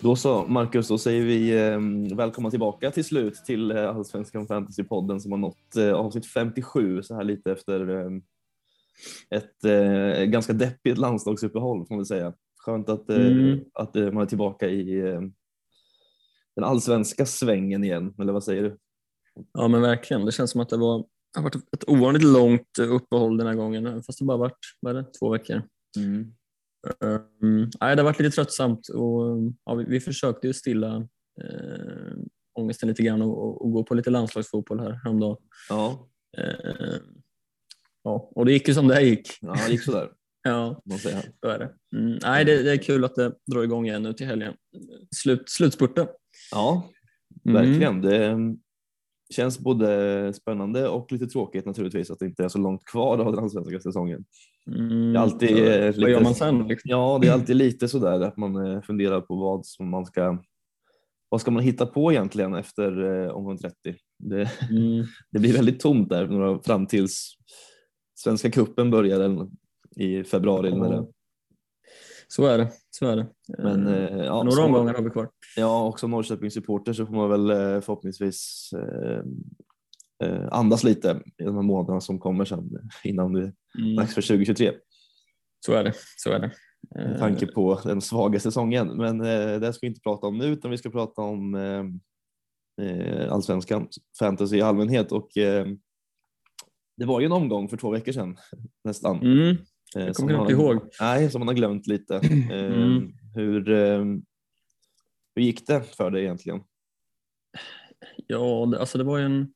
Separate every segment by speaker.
Speaker 1: Då så, Marcus, då säger vi eh, välkomna tillbaka till slut till eh, Allsvenskan Fantasy-podden som har nått eh, avsnitt 57 så här lite efter eh, ett eh, ganska deppigt landslagsuppehåll får man säga. Skönt att, eh,
Speaker 2: Mm.
Speaker 1: att eh, man är tillbaka i eh, den allsvenska svängen igen, eller vad säger du?
Speaker 2: Ja men verkligen, det känns som att det var, har varit ett ovanligt långt uppehåll den här gången, fast det bara varit vad det, två veckor.
Speaker 1: Mm.
Speaker 2: Um, nej, det har varit lite tröttsamt och ja, vi, vi försökte ju stilla eh, ångesten lite grann och, och, gå på lite landslagsfotboll här häromdagen.
Speaker 1: Ja,
Speaker 2: Eh, ja, och det gick ju som det gick.
Speaker 1: ja, det gick sådär.
Speaker 2: Ja, så är det. Mm, nej, det, det är kul att det drar igång igen nu till helgen. Slut, slutspurten.
Speaker 1: Ja,
Speaker 2: Mm.
Speaker 1: verkligen. Det eh, känns både spännande och lite tråkigt naturligtvis att det inte är så långt kvar av den allsvenska säsongen.
Speaker 2: Mm,
Speaker 1: Det är alltid,
Speaker 2: så,
Speaker 1: eh,
Speaker 2: vad
Speaker 1: lite-
Speaker 2: gör man sen? Liksom?
Speaker 1: Ja, det är alltid lite sådär att man eh, funderar på vad som man ska vad ska man hitta på egentligen efter eh, omgång 30? Det,
Speaker 2: Mm.
Speaker 1: det blir väldigt tomt där några, fram tills Svenska cupen börjar i februari. Det.
Speaker 2: Så är det. Så är det.
Speaker 1: Men,
Speaker 2: Eh,
Speaker 1: eh, ja,
Speaker 2: Några omgångar har vi kvar.
Speaker 1: Ja, och som Norrköpings supporter så får man väl eh, förhoppningsvis eh, eh, andas lite i de här månaderna som kommer sen innan det är
Speaker 2: Mm.
Speaker 1: dags för 2023
Speaker 2: Så är det. Så är det.
Speaker 1: med tanke på den svaga säsongen. Men det ska vi inte prata om nu utan vi ska prata om allsvenskan, fantasy i allmänhet och det var ju en omgång för två veckor sedan nästan.
Speaker 2: Mm.
Speaker 1: Eh,
Speaker 2: Jag kommer knappt ihåg.
Speaker 1: Nej, som man har glömt lite.
Speaker 2: Mm.
Speaker 1: hur, eh, hur gick det för dig egentligen?
Speaker 2: Ja, det, alltså det var ju en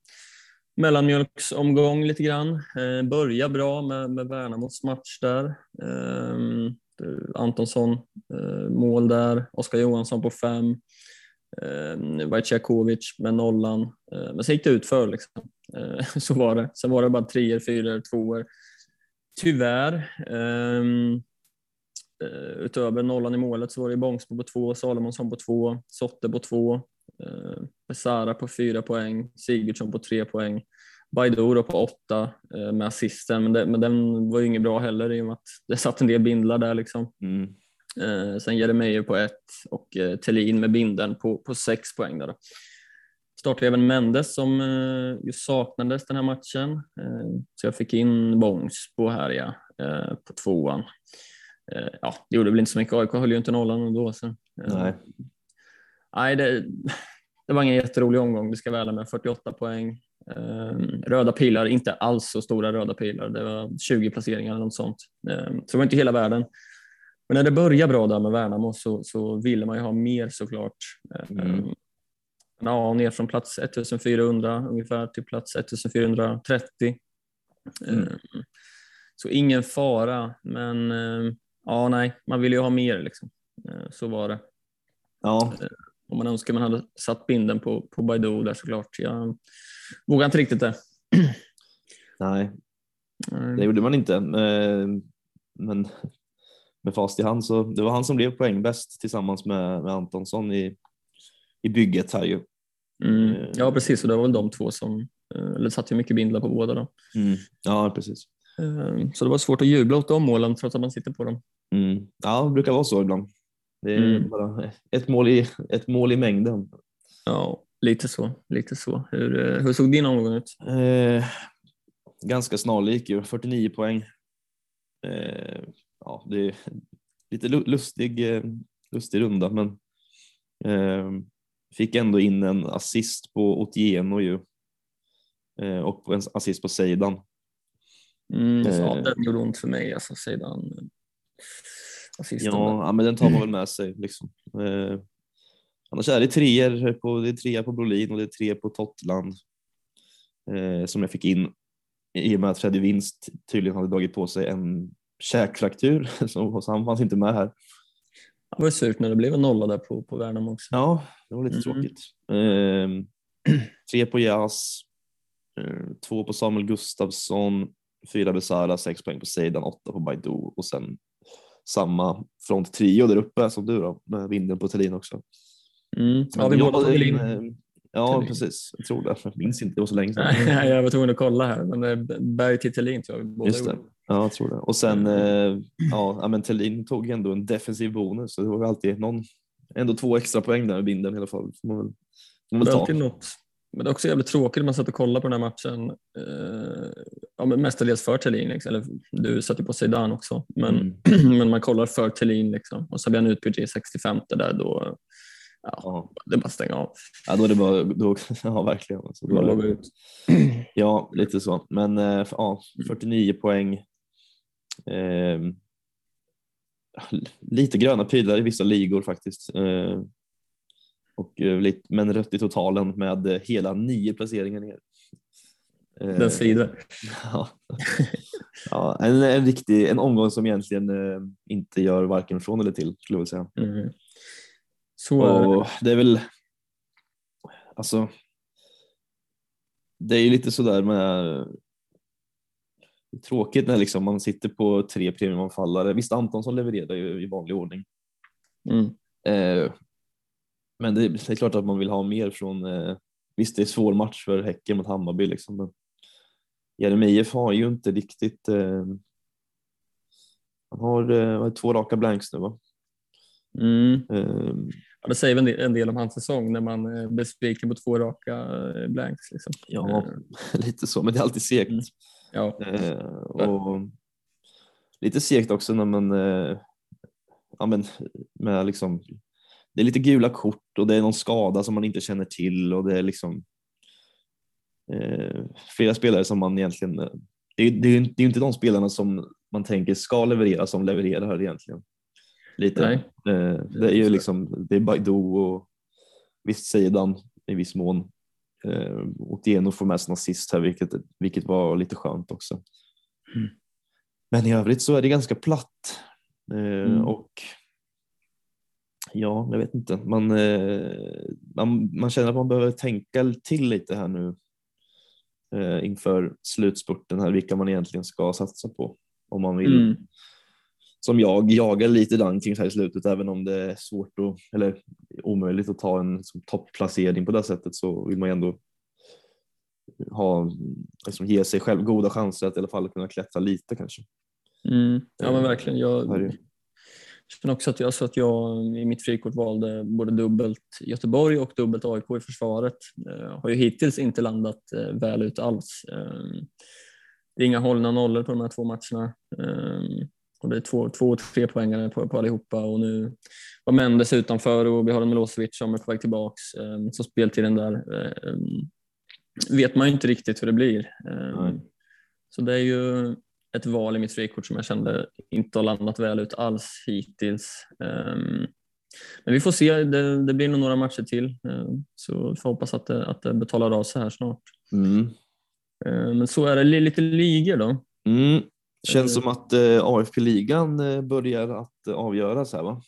Speaker 2: mellanmjölksomgång lite grann. Eh, börja bra med, med Värnamos match där. Eh, det- Antonsson eh, mål där, Oskar Johansson på fem. Wojciechowicz med nollan. Men sen gick det ut för liksom. Så var det. Sen var det bara treor, fyror, tvåor. Tyvärr. eh, utöver nollan i målet så var det Bångsbo på två, Salomonsson på två, Sotte på två, eh, Besara på fyra poäng, Sigurdsson på tre poäng, Baidoo då på åtta eh, med assisten, men, det, men den var ju inget bra heller i och med att det satt en del bindlar där liksom.
Speaker 1: Mm.
Speaker 2: Eh, sen Jeremejeff på ett och eh, Thelin med bindeln på, på sex poäng. Där även Mendes som eh, ju saknades den här matchen. Eh, så jag fick in Bångs på här ja, eh, på tvåan. Ja, det gjorde väl inte så mycket. AIK höll ju inte nollan ändå. Så,
Speaker 1: Nej.
Speaker 2: nej det, det var ingen jätterolig omgång, det ska väl med. 48 poäng. Eh, röda pilar, inte alls så stora röda pilar. Det var 20 placeringar eller något sånt. Eh, så det var inte hela världen. Men när det började bra där med Värnamo så, så ville man ju ha mer såklart. Eh,
Speaker 1: Mm.
Speaker 2: Ja, ner från plats 1400 ungefär till plats 1430.
Speaker 1: Mm.
Speaker 2: Eh, Så ingen fara, men eh, ja, nej, man vill ju ha mer liksom. Eh, Så var det.
Speaker 1: Ja,
Speaker 2: Om man önskar man hade satt binden på, på Baidoo där såklart. Jag vågar inte riktigt det.
Speaker 1: nej, det gjorde man inte. Men med fast i hand så det var han som blev poängbäst tillsammans med, med Antonsson i, i bygget här ju.
Speaker 2: Mm.
Speaker 1: Eh.
Speaker 2: Ja, precis. Och det var väl de två som, eh, eller satt ju mycket bindlar på båda då.
Speaker 1: Ja, precis.
Speaker 2: Eh, Så det var svårt att jubla åt de målen trots att man sitter på dem.
Speaker 1: Mm. Ja, det brukar vara så ibland. Det är
Speaker 2: Mm.
Speaker 1: bara ett mål, i, ett mål i mängden.
Speaker 2: Ja, lite så. Lite så. Hur, hur såg din omgång ut?
Speaker 1: Eh, ganska snarlik ju, 49 poäng. Eh, ja, det är lite lu- lustig, lustig runda men eh, fick ändå in en assist på Otieno ju eh, och en assist på Seidan.
Speaker 2: Mm,
Speaker 1: Eh.
Speaker 2: den gjorde ont för mig, alltså, assisten. där.
Speaker 1: Ja, ja, men den tar man väl med sig liksom. Eh, annars är det treor på, det är trea på Brolin och det är tre på Totland eh, som jag fick in i och med att Freddy Winst tydligen hade dragit på sig en käkfraktur så han fanns inte med här.
Speaker 2: Det var surt när det blev en nolla där på, på Värnamo också.
Speaker 1: Ja, det var lite
Speaker 2: Mm.
Speaker 1: tråkigt. Eh, tre på Jas, eh, två på Samuel Gustafsson, fyra Besara, sex poäng på Seidan, åtta på Baidoo och sen samma fronttrio där uppe som du då med vinden på Thelin också.
Speaker 2: Mm. Ja, vi
Speaker 1: jag
Speaker 2: båda tog
Speaker 1: hade
Speaker 2: väl in.
Speaker 1: en, eh, Ja,
Speaker 2: Thelin.
Speaker 1: precis. Jag tror det. Jag minns inte, det var så länge sedan.
Speaker 2: Nej, jag var tvungen att kolla här, men Berg till Thelin tror jag båda
Speaker 1: Just det. Ja, jag tror det. Och sen, eh, ja, men Thelin tog ändå en defensiv bonus, så det var alltid någon, ändå två extra poäng där med binden i alla fall. Får man väl, får man väl ta.
Speaker 2: något. Men det är också jävligt tråkigt när man satt och kollade på den här matchen. Eh, ja, men mestadels för Thelin, liksom. eller du satte ju på Zidane också. Men,
Speaker 1: Mm.
Speaker 2: men man kollar för Thelin liksom. och så blir han utbytt i 65 där då. Ja,
Speaker 1: Ja.
Speaker 2: det är bara att stänga av.
Speaker 1: ja, då är det bara, då, ja verkligen. Alltså, då
Speaker 2: ut.
Speaker 1: Ja, lite så. Men eh, ja, 49 poäng. Ehm, lite gröna pilar i vissa ligor faktiskt. Eh, och, eh, lite, men rött i totalen med eh, hela nio placeringar ner. Eh,
Speaker 2: Den svider.
Speaker 1: ja. ja, en, en, riktig, en omgång som egentligen eh, inte gör varken från eller till skulle jag säga.
Speaker 2: Mm. Så.
Speaker 1: Och det är väl, alltså, det är ju lite sådär med, tråkigt när liksom man sitter på tre premiumanfallare. Visst Antonsson levererar ju i vanlig ordning.
Speaker 2: Mm.
Speaker 1: Eh, men det, det är klart att man vill ha mer från, eh, visst det är svår match för Häcken mot Hammarby liksom, men Jeremejeff har ju inte riktigt, eh, han har eh, två raka blanks nu va?
Speaker 2: Mm.
Speaker 1: Eh,
Speaker 2: Ja, det säger en del- en del om hans säsong när man är besviken på två raka eh, blanks. Liksom.
Speaker 1: ja,
Speaker 2: Eh,
Speaker 1: lite så, men det är alltid segt.
Speaker 2: Mm. Ja.
Speaker 1: Eh, och lite segt också när man, eh, ja men med liksom, det är lite gula kort och det är någon skada som man inte känner till och det är liksom eh, flera spelare som man egentligen, eh, det är, det är, det är inte de spelarna som man tänker ska leverera som levererar egentligen. Lite.
Speaker 2: Nej.
Speaker 1: Eh, det är ju liksom, det är Baidoo och visst Seidan i viss mån. Eh, Otieno får med sig en assist här vilket, vilket var lite skönt också.
Speaker 2: Mm.
Speaker 1: Men i övrigt så är det ganska platt. Eh,
Speaker 2: Mm.
Speaker 1: Och ja, jag vet inte. Man, eh, man, man känner att man behöver tänka till lite här nu eh, inför slutspurten här, vilka man egentligen ska satsa på. Om man vill
Speaker 2: Mm.
Speaker 1: Som jag jagar lite rankings här i slutet även om det är svårt att, eller omöjligt att ta en liksom, toppplacering på det sättet så vill man ju ändå ha, liksom, ge sig själv goda chanser att i alla fall kunna klättra lite kanske.
Speaker 2: Mm. Ja men verkligen. Jag känner också att jag, så att jag i mitt frikort valde både dubbelt Göteborg och dubbelt AIK i försvaret. Eh, har ju hittills inte landat eh, väl ut alls. Eh, det är inga hållna nollor på de här två matcherna. Och det är två, två och tre poängare på, på allihopa och nu var Mendes utanför och vi har en Milosevic som är på väg tillbaks. Eh, så speltiden där eh, vet man ju inte riktigt hur det blir. Eh,
Speaker 1: Nej.
Speaker 2: så det är ju ett val i mitt frikort som jag kände inte har landat väl ut alls hittills. Ehm, Men vi får se, det, det blir nog några matcher till ehm, så vi får hoppas att det, att det betalar av sig här snart.
Speaker 1: Mm.
Speaker 2: Ehm, Men så är det li- lite ligor då.
Speaker 1: Mm. Känns
Speaker 2: Eh.
Speaker 1: som att eh, AFP-ligan eh, börjar att eh, avgöras här va?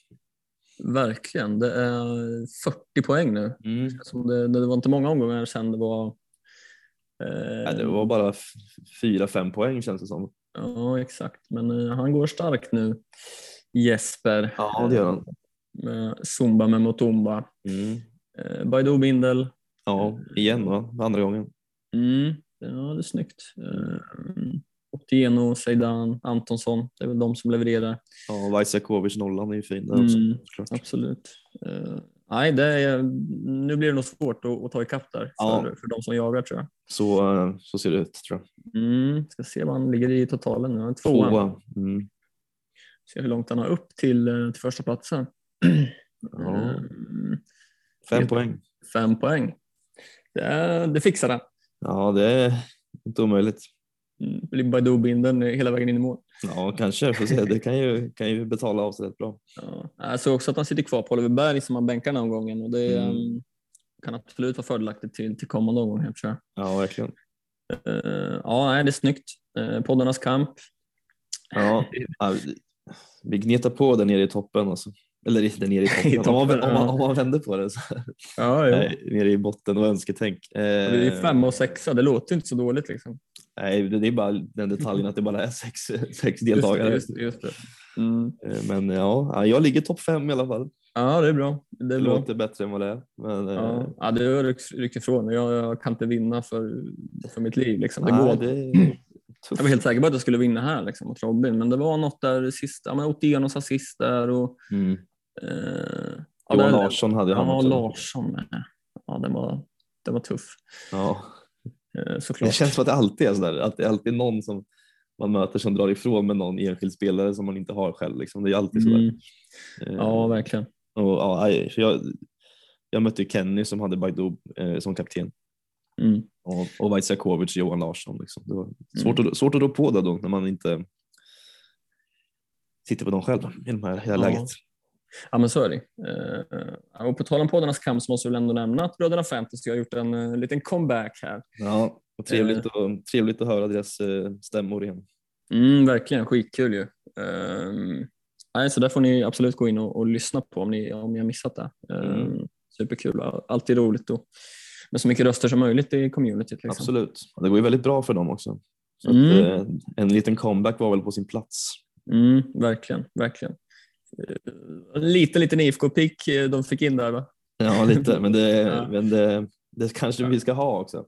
Speaker 2: Verkligen, det är 40 poäng nu.
Speaker 1: Mm.
Speaker 2: Det, det var inte många omgångar sedan det var eh,
Speaker 1: Nej, det var bara f- fyra, fem poäng känns det som.
Speaker 2: Ja, exakt. Men eh, han går starkt nu, Jesper.
Speaker 1: Ja, det gör han.
Speaker 2: Med Zumba med Motumba.
Speaker 1: Mm.
Speaker 2: Eh, Baidoo Bindel.
Speaker 1: Ja, igen va? Andra gången.
Speaker 2: Mm. Ja, det är snyggt. Eh, Otieno, Zeidan, Antonsson. Det är väl de som levererar.
Speaker 1: Ja, Vaisakovic nollan är ju fin där också.
Speaker 2: Mm. Absolut. Eh, nej, det är, nu blir det nog svårt att, att ta ikapp där
Speaker 1: Ja.
Speaker 2: för, för de som jagar tror jag.
Speaker 1: Så, eh, så ser det ut tror jag.
Speaker 2: Mm. Ska se vad han ligger i totalen nu. Är Tvåa.
Speaker 1: Mm.
Speaker 2: Se hur långt han har upp till, eh, till första platsen.
Speaker 1: Ja. Fem poäng.
Speaker 2: Fem poäng. Det, det fixar han.
Speaker 1: Ja, det är inte omöjligt.
Speaker 2: Mm. Blir Baidoo-bindeln hela vägen in i mål.
Speaker 1: Ja, kanske. Får se. Det kan ju, kan ju betala av sig rätt bra.
Speaker 2: Ja. Jag såg också att han sitter kvar på Oliver Berg som han bänkar någon gången och det
Speaker 1: Mm.
Speaker 2: mm. kan absolut vara fördelaktigt till, till kommande omgång tror jag.
Speaker 1: Ja, verkligen.
Speaker 2: Eh, ja, nej, det är snyggt. Uh, poddarnas kamp.
Speaker 1: Ja, vi gnetar på där nere i toppen. Alltså. Eller inte nere i toppen. om, man,
Speaker 2: toppen,
Speaker 1: om, man,
Speaker 2: ja.
Speaker 1: om man vänder på det. Så,
Speaker 2: Ja, ja.
Speaker 1: nej, nere i botten och önsketänk.
Speaker 2: Det är
Speaker 1: Eh,
Speaker 2: femma och sexa, det låter inte så dåligt liksom.
Speaker 1: Nej, det det är bara den detaljen att det bara är sex, sex
Speaker 2: det,
Speaker 1: deltagare.
Speaker 2: just det, just det. Mm.
Speaker 1: Eh, Men ja, ja, jag ligger topp fem i alla fall.
Speaker 2: Ja, det är bra. Det
Speaker 1: Det
Speaker 2: är bra.
Speaker 1: låter bättre än vad det är. Men, eh,
Speaker 2: Ja, ja det ryckt ifrån. Jag, jag kan inte vinna för, för mitt liv. Liksom. Det
Speaker 1: nej,
Speaker 2: går.
Speaker 1: det är tufft.
Speaker 2: Jag var helt säker på att jag skulle vinna här liksom, mot Robin, men det var något där sist. Ja, men Otianos assist där och
Speaker 1: Mm.
Speaker 2: Eh, ja,
Speaker 1: Johan
Speaker 2: det-
Speaker 1: Larsson hade han
Speaker 2: Ja,
Speaker 1: också.
Speaker 2: Larsson med. Ja, den var, den var tuff
Speaker 1: Ja.
Speaker 2: eh,
Speaker 1: Det
Speaker 2: såklart.
Speaker 1: känns som att det alltid är sådär, att det är alltid någon som man möter som drar ifrån med någon enskild spelare som man inte har själv. Liksom. Det är alltid sådär.
Speaker 2: Mm.
Speaker 1: Eh,
Speaker 2: Ja, verkligen.
Speaker 1: och, ja, jag, jag mötte Kenny som hade Baidu eh, som kapten
Speaker 2: Mm.
Speaker 1: och, och Vaitsiakovic och Johan Larsson. Liksom. Det var
Speaker 2: Mm.
Speaker 1: svårt, att, svårt att rå på det då när man inte sitter på dem själv i det här, här
Speaker 2: Ja.
Speaker 1: läget.
Speaker 2: Ja, men så är det. Eh, och på tal om poddarnas kamp så måste vi väl ändå nämna att Bröderna Fantasy har gjort en eh, liten comeback här.
Speaker 1: Ja, och trevligt, och, trevligt att höra deras eh, stämmor igen.
Speaker 2: Mm, verkligen, skitkul ju. Nej, så där får ni absolut gå in och, och lyssna på om ni, om ni har missat det. Um,
Speaker 1: Mm.
Speaker 2: Superkul, alltid roligt då. med så mycket röster som möjligt i communityt. Liksom.
Speaker 1: Absolut. Det går ju väldigt bra för dem också. Så
Speaker 2: Mm.
Speaker 1: att, eh, en liten comeback var väl på sin plats.
Speaker 2: Mm, verkligen, verkligen. Eh, Lite, liten IFK-pick eh, de fick in där va?
Speaker 1: Ja, lite, men det,
Speaker 2: Ja.
Speaker 1: men det, det kanske vi ska ha också.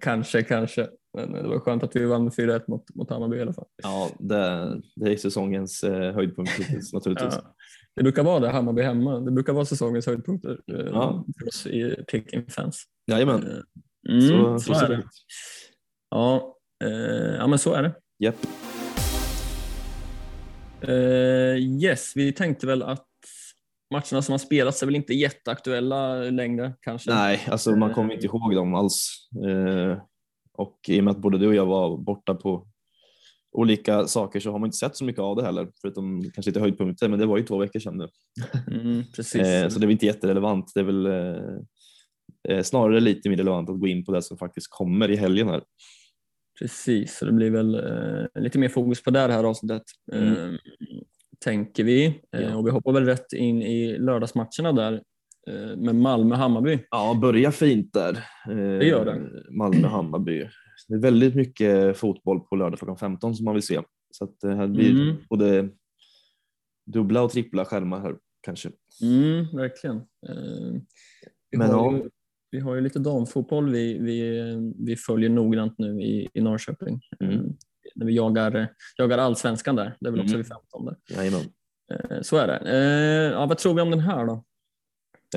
Speaker 2: Kanske, kanske. Men det var skönt att vi vann med 4-1 mot, mot Hammarby i alla fall.
Speaker 1: Ja, det, det är säsongens eh, höjdpunkt hittills naturligtvis.
Speaker 2: Ja. Det brukar vara det, Hammarby hemma. Det brukar vara säsongens höjdpunkter eh,
Speaker 1: Ja.
Speaker 2: för oss i Peking-fans.
Speaker 1: Jajamän,
Speaker 2: Eh, Mm,
Speaker 1: så,
Speaker 2: så,
Speaker 1: så
Speaker 2: är
Speaker 1: det
Speaker 2: det. Ja, eh, ja, men så är det.
Speaker 1: Japp.
Speaker 2: Eh, yes, vi tänkte väl att matcherna som har spelats är väl inte jätteaktuella längre kanske.
Speaker 1: Nej, alltså man kommer inte ihåg dem alls. Eh, och i och med att både du och jag var borta på olika saker så har man inte sett så mycket av det heller, förutom kanske lite höjdpunkter, men det var ju två veckor sedan nu.
Speaker 2: Mm, precis.
Speaker 1: Eh, så det är väl inte jätterelevant. Det är väl eh, eh, snarare lite mer relevant att gå in på det som faktiskt kommer i helgen här.
Speaker 2: Precis, så det blir väl eh, lite mer fokus på det här avsnittet.
Speaker 1: Mm.
Speaker 2: Eh, tänker vi. Eh,
Speaker 1: Ja.
Speaker 2: och vi hoppar väl rätt in i lördagsmatcherna där eh, med Malmö-Hammarby.
Speaker 1: Ja, börja fint där. Eh,
Speaker 2: Det gör det.
Speaker 1: Malmö-Hammarby. Det är väldigt mycket fotboll på lördag klockan 15 som man vill se. Så att det här blir
Speaker 2: Mm.
Speaker 1: både dubbla och trippla skärmar här kanske.
Speaker 2: Mm, verkligen. Eh, vi,
Speaker 1: Men
Speaker 2: har
Speaker 1: ja.
Speaker 2: ju, vi har ju lite damfotboll vi, vi, vi följer noggrant nu i, i Norrköping.
Speaker 1: Mm.
Speaker 2: Eh, när vi jagar, jagar allsvenskan där. Det är väl också
Speaker 1: Mm.
Speaker 2: vid 15 där.
Speaker 1: Jajamän.
Speaker 2: Eh, så är det. Eh, ja, vad tror vi om den här då?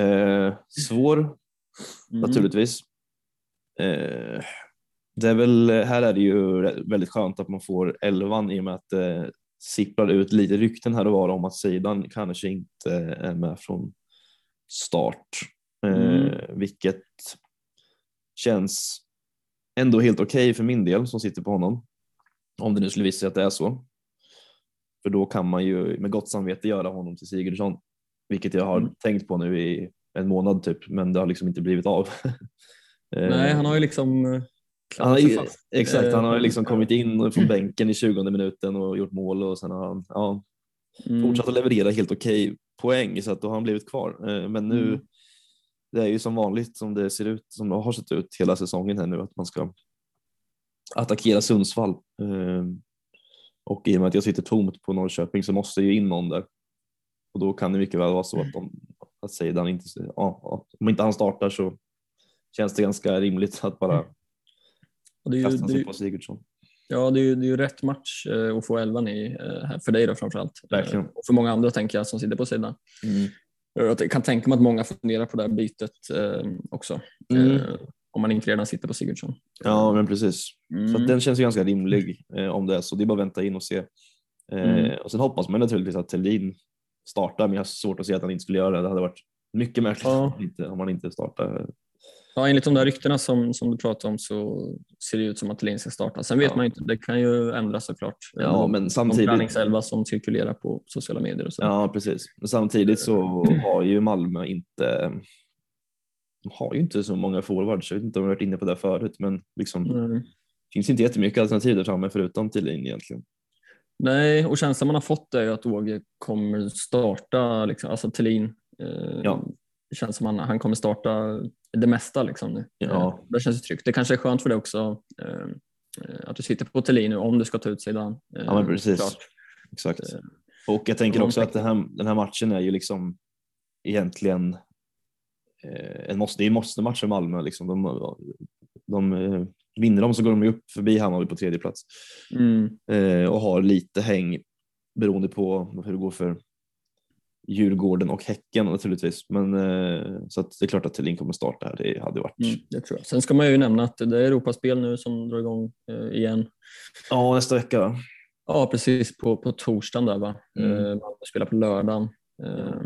Speaker 1: Eh, svår
Speaker 2: Mm.
Speaker 1: naturligtvis. Eh, det är väl, här är det ju väldigt skönt att man får elvan i och med att det sipprar ut lite rykten här och var om att sidan kanske inte är med från start. Eh,
Speaker 2: Mm.
Speaker 1: Vilket känns ändå helt okej för min del som sitter på honom. Om det nu skulle visa sig att det är så. För då kan man ju med gott samvete göra honom till Sigurdsson. Vilket jag har
Speaker 2: Mm.
Speaker 1: tänkt på nu i en månad typ, men det har liksom inte blivit av. Eh,
Speaker 2: Nej, han har ju liksom eh,
Speaker 1: han har, exakt, han har ju
Speaker 2: Eh,
Speaker 1: liksom kommit in från bänken i 20 minuten och gjort mål och sen har han ja,
Speaker 2: Mm.
Speaker 1: fortsatt att leverera helt okej poäng så att då har han blivit kvar. Eh, Men nu,
Speaker 2: Mm.
Speaker 1: Det är ju som vanligt som det ser ut, som det har sett ut hela säsongen här nu att man ska attackera Sundsvall. Eh, Och i och med att jag sitter tomt på Norrköping så måste ju in någon där. Och då kan det mycket väl vara så att, de, att Seidan inte, ja, om inte han startar så känns det ganska rimligt att bara
Speaker 2: Och det är ju,
Speaker 1: kasta
Speaker 2: det är,
Speaker 1: sig på Sigurdsson.
Speaker 2: ja, det är ju, det är ju rätt match eh, att få elvan i eh, för dig då framförallt.
Speaker 1: Verkligen.
Speaker 2: Eh, och för många andra tänker jag som sitter på sidan.
Speaker 1: Mm.
Speaker 2: Jag kan tänka mig att många funderar på det här bytet eh, också.
Speaker 1: Mm.
Speaker 2: Eh, om man inte redan sitter på Sigurdsson.
Speaker 1: Ja, men precis. Så
Speaker 2: Mm.
Speaker 1: att den känns ju ganska rimlig eh, om det är så. Det är bara att vänta in och se. Eh,
Speaker 2: Mm.
Speaker 1: Och sen hoppas man naturligtvis att Thelin startar, men jag har svårt att se att han inte skulle göra det. Det hade varit mycket märkligt
Speaker 2: Ja.
Speaker 1: om, han inte, om han inte startar.
Speaker 2: Ja, enligt de där ryktena som, som du pratade om så ser det ut som att Thelin ska starta. Sen vet
Speaker 1: Ja.
Speaker 2: man ju inte, det kan ju ändras såklart.
Speaker 1: Ja, men
Speaker 2: De
Speaker 1: samtidigt.
Speaker 2: träningselva som cirkulerar på sociala medier och så.
Speaker 1: Ja, precis. Men samtidigt så har ju Malmö inte de har ju inte så många forwards. Jag vet inte om jag har varit inne på det förut, men liksom,
Speaker 2: Mm.
Speaker 1: det finns inte jättemycket alternativ där framme förutom Thelin egentligen.
Speaker 2: Nej, och känslan man har fått är ju att Åge kommer starta, liksom, alltså Thelin. Eh,
Speaker 1: Ja.
Speaker 2: Det känns som han, han kommer starta det mesta liksom nu.
Speaker 1: Ja.
Speaker 2: Eh, det känns tryggt. Det kanske är skönt för dig också eh, eh, att du sitter på Thelin nu om du ska ta ut Zidane. Eh,
Speaker 1: Ja, men precis.
Speaker 2: klart.
Speaker 1: Exakt.
Speaker 2: Eh,
Speaker 1: Och jag tänker också att här, den här matchen är ju liksom egentligen eh, en måste, det är en måste-match för Malmö. Liksom. De, de, eh, vinner de så går de ju upp förbi Hammarby på tredje plats
Speaker 2: Mm,
Speaker 1: eh, och har lite häng beroende på hur det går för Djurgården och Häcken naturligtvis. Men eh, så att det är klart att Thelin kommer starta här. Det hade varit.
Speaker 2: mm, det tror jag. Sen ska man ju nämna att det är Europaspel nu som drar igång eh, igen.
Speaker 1: Ja, nästa vecka.
Speaker 2: Ja, precis på, på torsdagen där va.
Speaker 1: Mm.
Speaker 2: Eh, Malmö spelar på lördagen. Eh,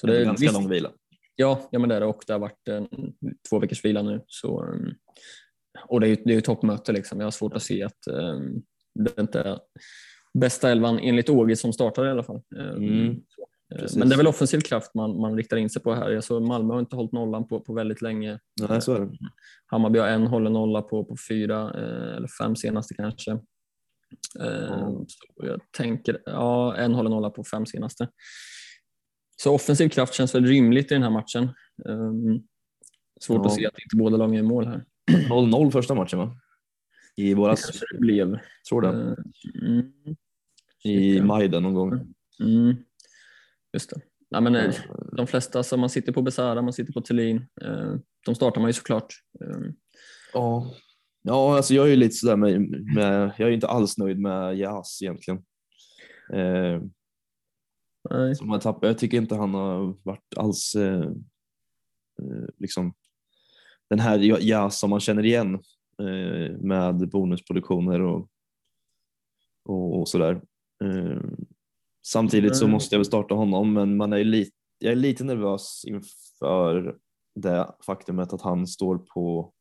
Speaker 2: så
Speaker 1: Det
Speaker 2: det
Speaker 1: är ganska
Speaker 2: visst-
Speaker 1: lång vila.
Speaker 2: Ja, ja men det är det och det har varit en, två veckors vila nu. Så, um, och det är ju det är ju toppmöte liksom. Jag har svårt att se att um, det inte är bästa elvan enligt Åge som startar i alla fall.
Speaker 1: Mm, precis.
Speaker 2: men det är väl offensiv kraft man, man riktar in sig på här. Jag såg Malmö har inte hållit nollan på, på väldigt länge.
Speaker 1: Nej, så är det.
Speaker 2: Hammarby har en hållen nolla på, på fyra eh, eller fem senaste kanske. Eh. Så jag tänker, ja en hållen nolla på fem senaste. Så offensiv kraft känns väl rimligt i den här matchen. Um, svårt
Speaker 1: Ja.
Speaker 2: att se att inte båda lagen gör mål här.
Speaker 1: 0-0 första matchen va? I
Speaker 2: Det
Speaker 1: våras,
Speaker 2: kanske det blev.
Speaker 1: tror det.
Speaker 2: Eh, mm,
Speaker 1: I maj någon gång.
Speaker 2: mm, just det. Nej, men, eh,
Speaker 1: Eh,
Speaker 2: de flesta, som man sitter på Besara, man sitter på Thelin, eh, de startar man ju såklart. Eh,
Speaker 1: Ja, ja alltså jag är ju lite sådär med, med jag är inte alls nöjd med Jas egentligen. Eh,
Speaker 2: nej.
Speaker 1: som han tappar, jag tycker inte han har varit alls eh, eh, liksom den här Jas som man känner igen eh, med bonusproduktioner och, och, och sådär. Eh, samtidigt så
Speaker 2: Nej.
Speaker 1: måste jag väl starta honom men man är lite, jag är lite nervös inför det faktumet att han står på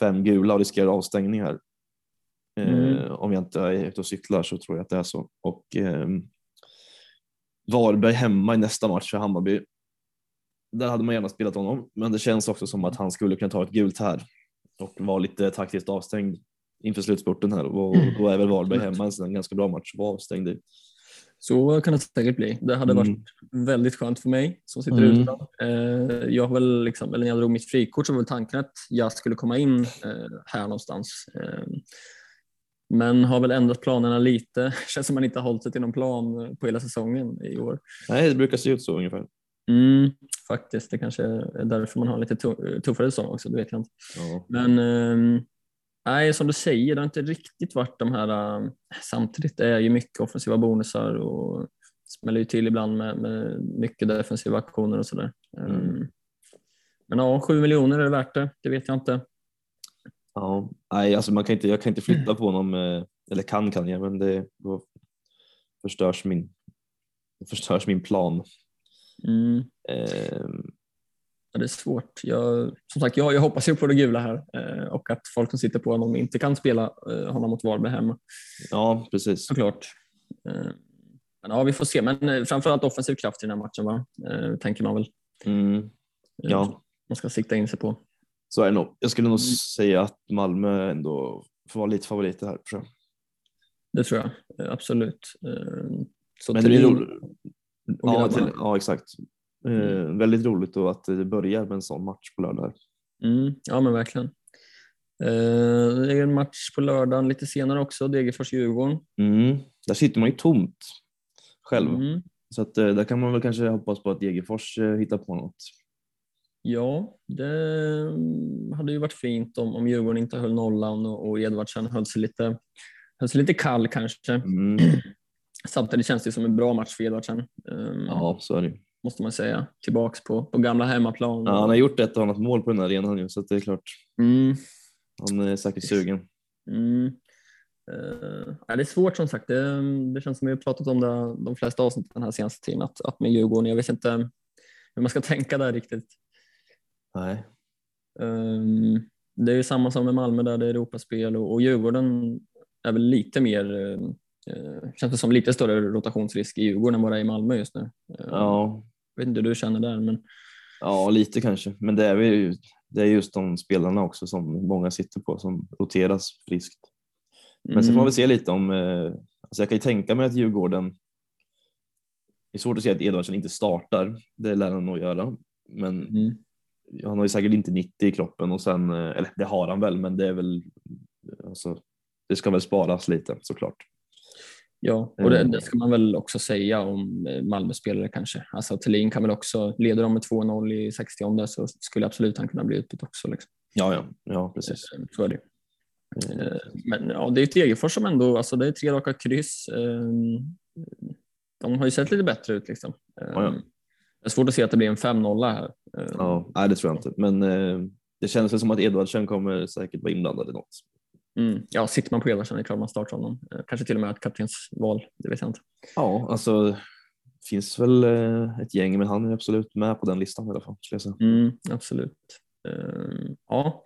Speaker 1: fem gula och riskerar avstängning här. Eh,
Speaker 2: Mm.
Speaker 1: om jag inte är ute och cyklar så tror jag att det är så. Och ehm, Varberg hemma i nästa match för Hammarby. Där hade man gärna spelat honom, men det känns också som att han skulle kunna ta ett gult här och vara lite taktiskt avstängd inför slutspurten här och då är väl Varberg hemma en sån ganska bra match att vara avstängd i.
Speaker 2: Så kan det säkert bli. Det hade varit
Speaker 1: Mm.
Speaker 2: väldigt skönt för mig som sitter
Speaker 1: Mm.
Speaker 2: utan. Eh, jag har väl liksom, eller när jag drog mitt frikort så var väl tanken att jag skulle komma in eh, här någonstans. Eh, men har väl ändrat planerna lite. Känns som man inte har hållit sig till någon plan på hela säsongen i år.
Speaker 1: Nej, det brukar se ut så ungefär.
Speaker 2: Mm, faktiskt, det kanske är därför man har lite tu- tuffare säsong också, det vet jag inte.
Speaker 1: Ja.
Speaker 2: Men eh, nej, som du säger, det har inte riktigt varit de här, eh, samtidigt det är ju mycket offensiva bonusar och smäller ju till ibland med, med mycket defensiva aktioner och sådär.
Speaker 1: Mm.
Speaker 2: Mm. Men ja, sju miljoner är det värt det, det vet jag inte.
Speaker 1: Ja, nej, alltså man kan inte, jag kan inte flytta på honom, eller kan kan jag, men det då förstörs min, förstörs min plan.
Speaker 2: Mm.
Speaker 1: Ehm,
Speaker 2: Ja, det är svårt. Jag, som sagt, jag, jag hoppas ju på det gula här eh, och att folk som sitter på honom inte kan spela eh, honom mot Varberg hemma.
Speaker 1: ja, precis.
Speaker 2: Såklart. Eh, men ja, vi får se. Men eh, framförallt offensiv kraft i den här matchen, va? Eh, tänker man väl.
Speaker 1: Mm,
Speaker 2: Eh,
Speaker 1: ja,
Speaker 2: Man ska sikta in sig på.
Speaker 1: så är det nog. Jag skulle nog
Speaker 2: Mm.
Speaker 1: säga att Malmö ändå får vara lite favoriter här. Tror jag.
Speaker 2: Det tror jag. Eh, absolut. Så
Speaker 1: Men det blir roligt. Ja, till, ja, exakt. Eh, väldigt roligt då att det börjar med en sån match på lördag.
Speaker 2: Mm, ja, men verkligen. Eh, det är en match på lördagen lite senare också, Degerfors-Djurgården.
Speaker 1: Mm. Där sitter man ju tomt själv.
Speaker 2: Mm.
Speaker 1: Så att, eh, där kan man väl kanske hoppas på att Degerfors hittar på något.
Speaker 2: Ja, det mm, hade ju varit fint om, om Djurgården inte höll nollan och, och Edvardsen höll sig, lite, höll sig lite kall kanske.
Speaker 1: Mm.
Speaker 2: Samtidigt känns det som en bra match för Edvardsen, eh,
Speaker 1: Ja, så är det.
Speaker 2: Måste man säga. Tillbaks på, på gamla hemmaplan.
Speaker 1: Ja, han har gjort ett och annat mål på den här arenan nu så det är klart.
Speaker 2: Mm,
Speaker 1: Han är säkert sugen.
Speaker 2: mm. Eh, ja, det är svårt som sagt. Det, det känns som vi har pratat om det de flesta avsnitten den här senaste tiden, att, att med Djurgården, jag vet inte hur man ska tänka där riktigt.
Speaker 1: Nej.
Speaker 2: Um, det är ju samma som med Malmö där det är Europaspel och, och Djurgården är väl lite mer, uh, känns det som lite större rotationsrisk i Djurgården än vad det är i Malmö just nu. Uh,
Speaker 1: Ja,
Speaker 2: Jag vet inte hur du känner där men
Speaker 1: ja, lite kanske. Men det är, ju, det är just de spelarna också som många sitter på som roteras friskt. Men sen får man
Speaker 2: Mm.
Speaker 1: väl se lite om, eh, alltså jag kan ju tänka mig att Djurgården, det är svårt att säga att Edvardsen inte startar, det lär han nog göra, men
Speaker 2: Mm.
Speaker 1: han har ju säkert inte 90 i kroppen och sen, eh, eller det har han väl, men det är väl, alltså, det ska väl sparas lite såklart.
Speaker 2: Ja, och det,
Speaker 1: Mm.
Speaker 2: det ska man väl också säga om eh, Malmö-spelare kanske. Alltså Thelin kan väl också, leder de med 2-0 i 60 så skulle absolut han kunna bli utbytt också. Liksom.
Speaker 1: Ja, ja, ja precis.
Speaker 2: Eh, Så är det.
Speaker 1: Eh,
Speaker 2: Eh, Men ja, det är ett Degerfors som ändå, alltså det är tre raka kryss. Eh, De har ju sett lite bättre ut liksom.
Speaker 1: Ja, ja.
Speaker 2: Det är svårt att se att det blir en 5-0 här. Eh,
Speaker 1: Ja, nej, det tror jag inte, men det känns väl som att Edvardsen kommer säkert vara inblandad i något.
Speaker 2: Mm. Ja, sitter man på Edvardsen är det klart man startar honom. Eh, Kanske till och med ett kaptensval, det vet jag inte.
Speaker 1: Ja, alltså finns väl eh, ett gäng, men han är absolut med på den listan i alla fall.
Speaker 2: Mm, absolut. Eh, Ja,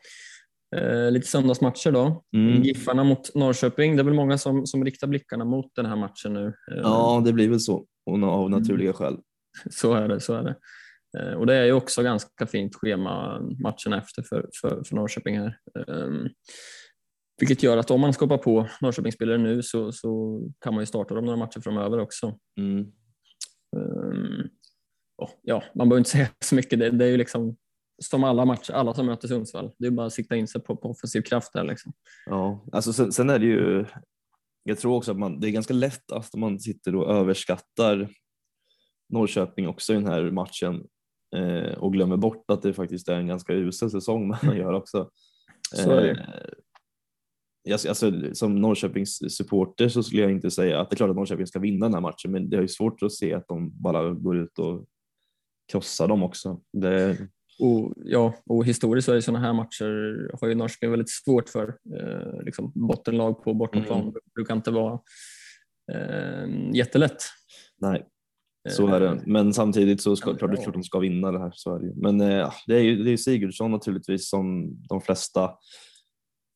Speaker 2: lite söndagsmatcher då.
Speaker 1: Mm.
Speaker 2: Giffarna mot Norrköping. Det är väl många som, som riktar blickarna mot den här matchen nu.
Speaker 1: Ja, det blir väl så av naturliga skäl.
Speaker 2: Så är det. Så är det. Och det är ju också ganska fint schema matchen efter för, för, för Norrköping här. Vilket gör att om man ska hoppa på Norrköpingsspelare nu så, så kan man ju starta dem några matcher framöver också.
Speaker 1: Mm.
Speaker 2: Um, ja, man behöver inte säga så mycket. Det, det är ju liksom som alla matcher, alla som möter Sundsvall. Det är bara att sikta in sig på, på offensiv kraft där liksom.
Speaker 1: Ja, alltså sen, sen är det ju. Jag tror också att man, det är ganska lätt att man sitter och överskattar Norrköping också i den här matchen eh, och glömmer bort att det faktiskt är en ganska usel säsong man gör också. Eh, alltså, som Norrköpings supporter så skulle jag inte säga att det är klart att Norrköping ska vinna den här matchen, men det är ju svårt att se att de bara går ut och krossar dem också. Det,
Speaker 2: Och, ja, och historiskt så är det sådana här matcher har ju Norrköping väldigt svårt för. Eh, liksom bottenlag på bortaplan
Speaker 1: Mm.
Speaker 2: brukar inte vara eh, jättelätt.
Speaker 1: nej, så är det. Men samtidigt så ska,
Speaker 2: Ja,
Speaker 1: klart, det är klart de ska vinna det här. Så är det. Men eh, det är ju det är Sigurdsson naturligtvis som de flesta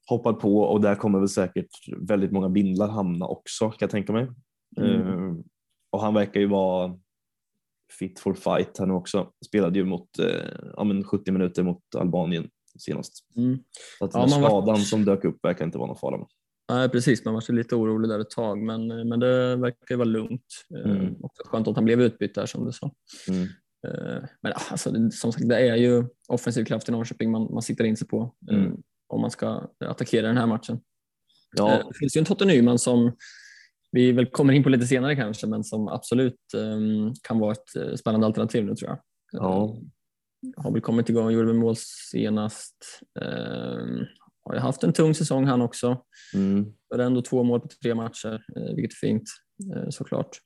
Speaker 1: hoppar på och där kommer väl säkert väldigt många bindlar hamna också kan jag tänka mig.
Speaker 2: Mm.
Speaker 1: Eh, och han verkar ju vara fit for fight här nu också. Spelade ju mot eh, ja, men 70 minuter mot Albanien senast.
Speaker 2: Mm.
Speaker 1: Så att den
Speaker 2: man var-
Speaker 1: skadan som dök upp verkar inte vara någon fara med.
Speaker 2: Nej, precis. Man var lite orolig där ett tag, men, men det verkar ju vara lugnt. Eh,
Speaker 1: Mm.
Speaker 2: Också skönt att han blev utbytt där som du sa.
Speaker 1: Mm.
Speaker 2: Eh, Men alltså, som sagt, det är ju offensiv kraft i Norrköping man, man siktar in sig på eh,
Speaker 1: Mm.
Speaker 2: Om man ska attackera den här matchen. Eh,
Speaker 1: Ja,
Speaker 2: Det finns ju en Totte Nyman som vi väl kommer in på lite senare kanske, men som absolut eh, kan vara ett eh, spännande alternativ nu tror jag.
Speaker 1: Ja.
Speaker 2: Eh, Har väl kommit igång, gjorde väl mål senast. Eh, Har ju haft en tung säsong han också.
Speaker 1: mm.
Speaker 2: Men ändå två mål på tre matcher, eh, vilket är fint eh, såklart.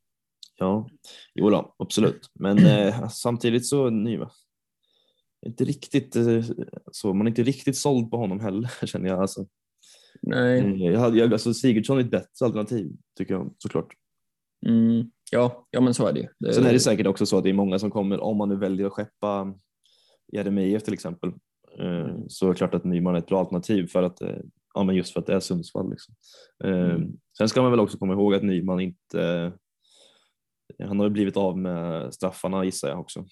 Speaker 1: Ja, jo då, absolut. Men eh, samtidigt så Nyman. Inte riktigt eh, så, man är inte riktigt såld på honom heller känner jag. Alltså,
Speaker 2: Nej,
Speaker 1: Eh, jag, hade- jag, alltså Sigurdsson är ett bättre alternativ tycker jag såklart.
Speaker 2: mm, ja, ja, men så är det ju. Det-
Speaker 1: Sen är det säkert också så att det är många som kommer, om man nu väljer att skeppa Jeremejeff till exempel, eh, så är det klart att Nyman är ett bra alternativ för att, eh, ja men just för att det är Sundsvall. Liksom. Eh,
Speaker 2: Mm.
Speaker 1: Sen ska man väl också komma ihåg att Nyman inte, han har ju blivit av med straffarna gissar jag också.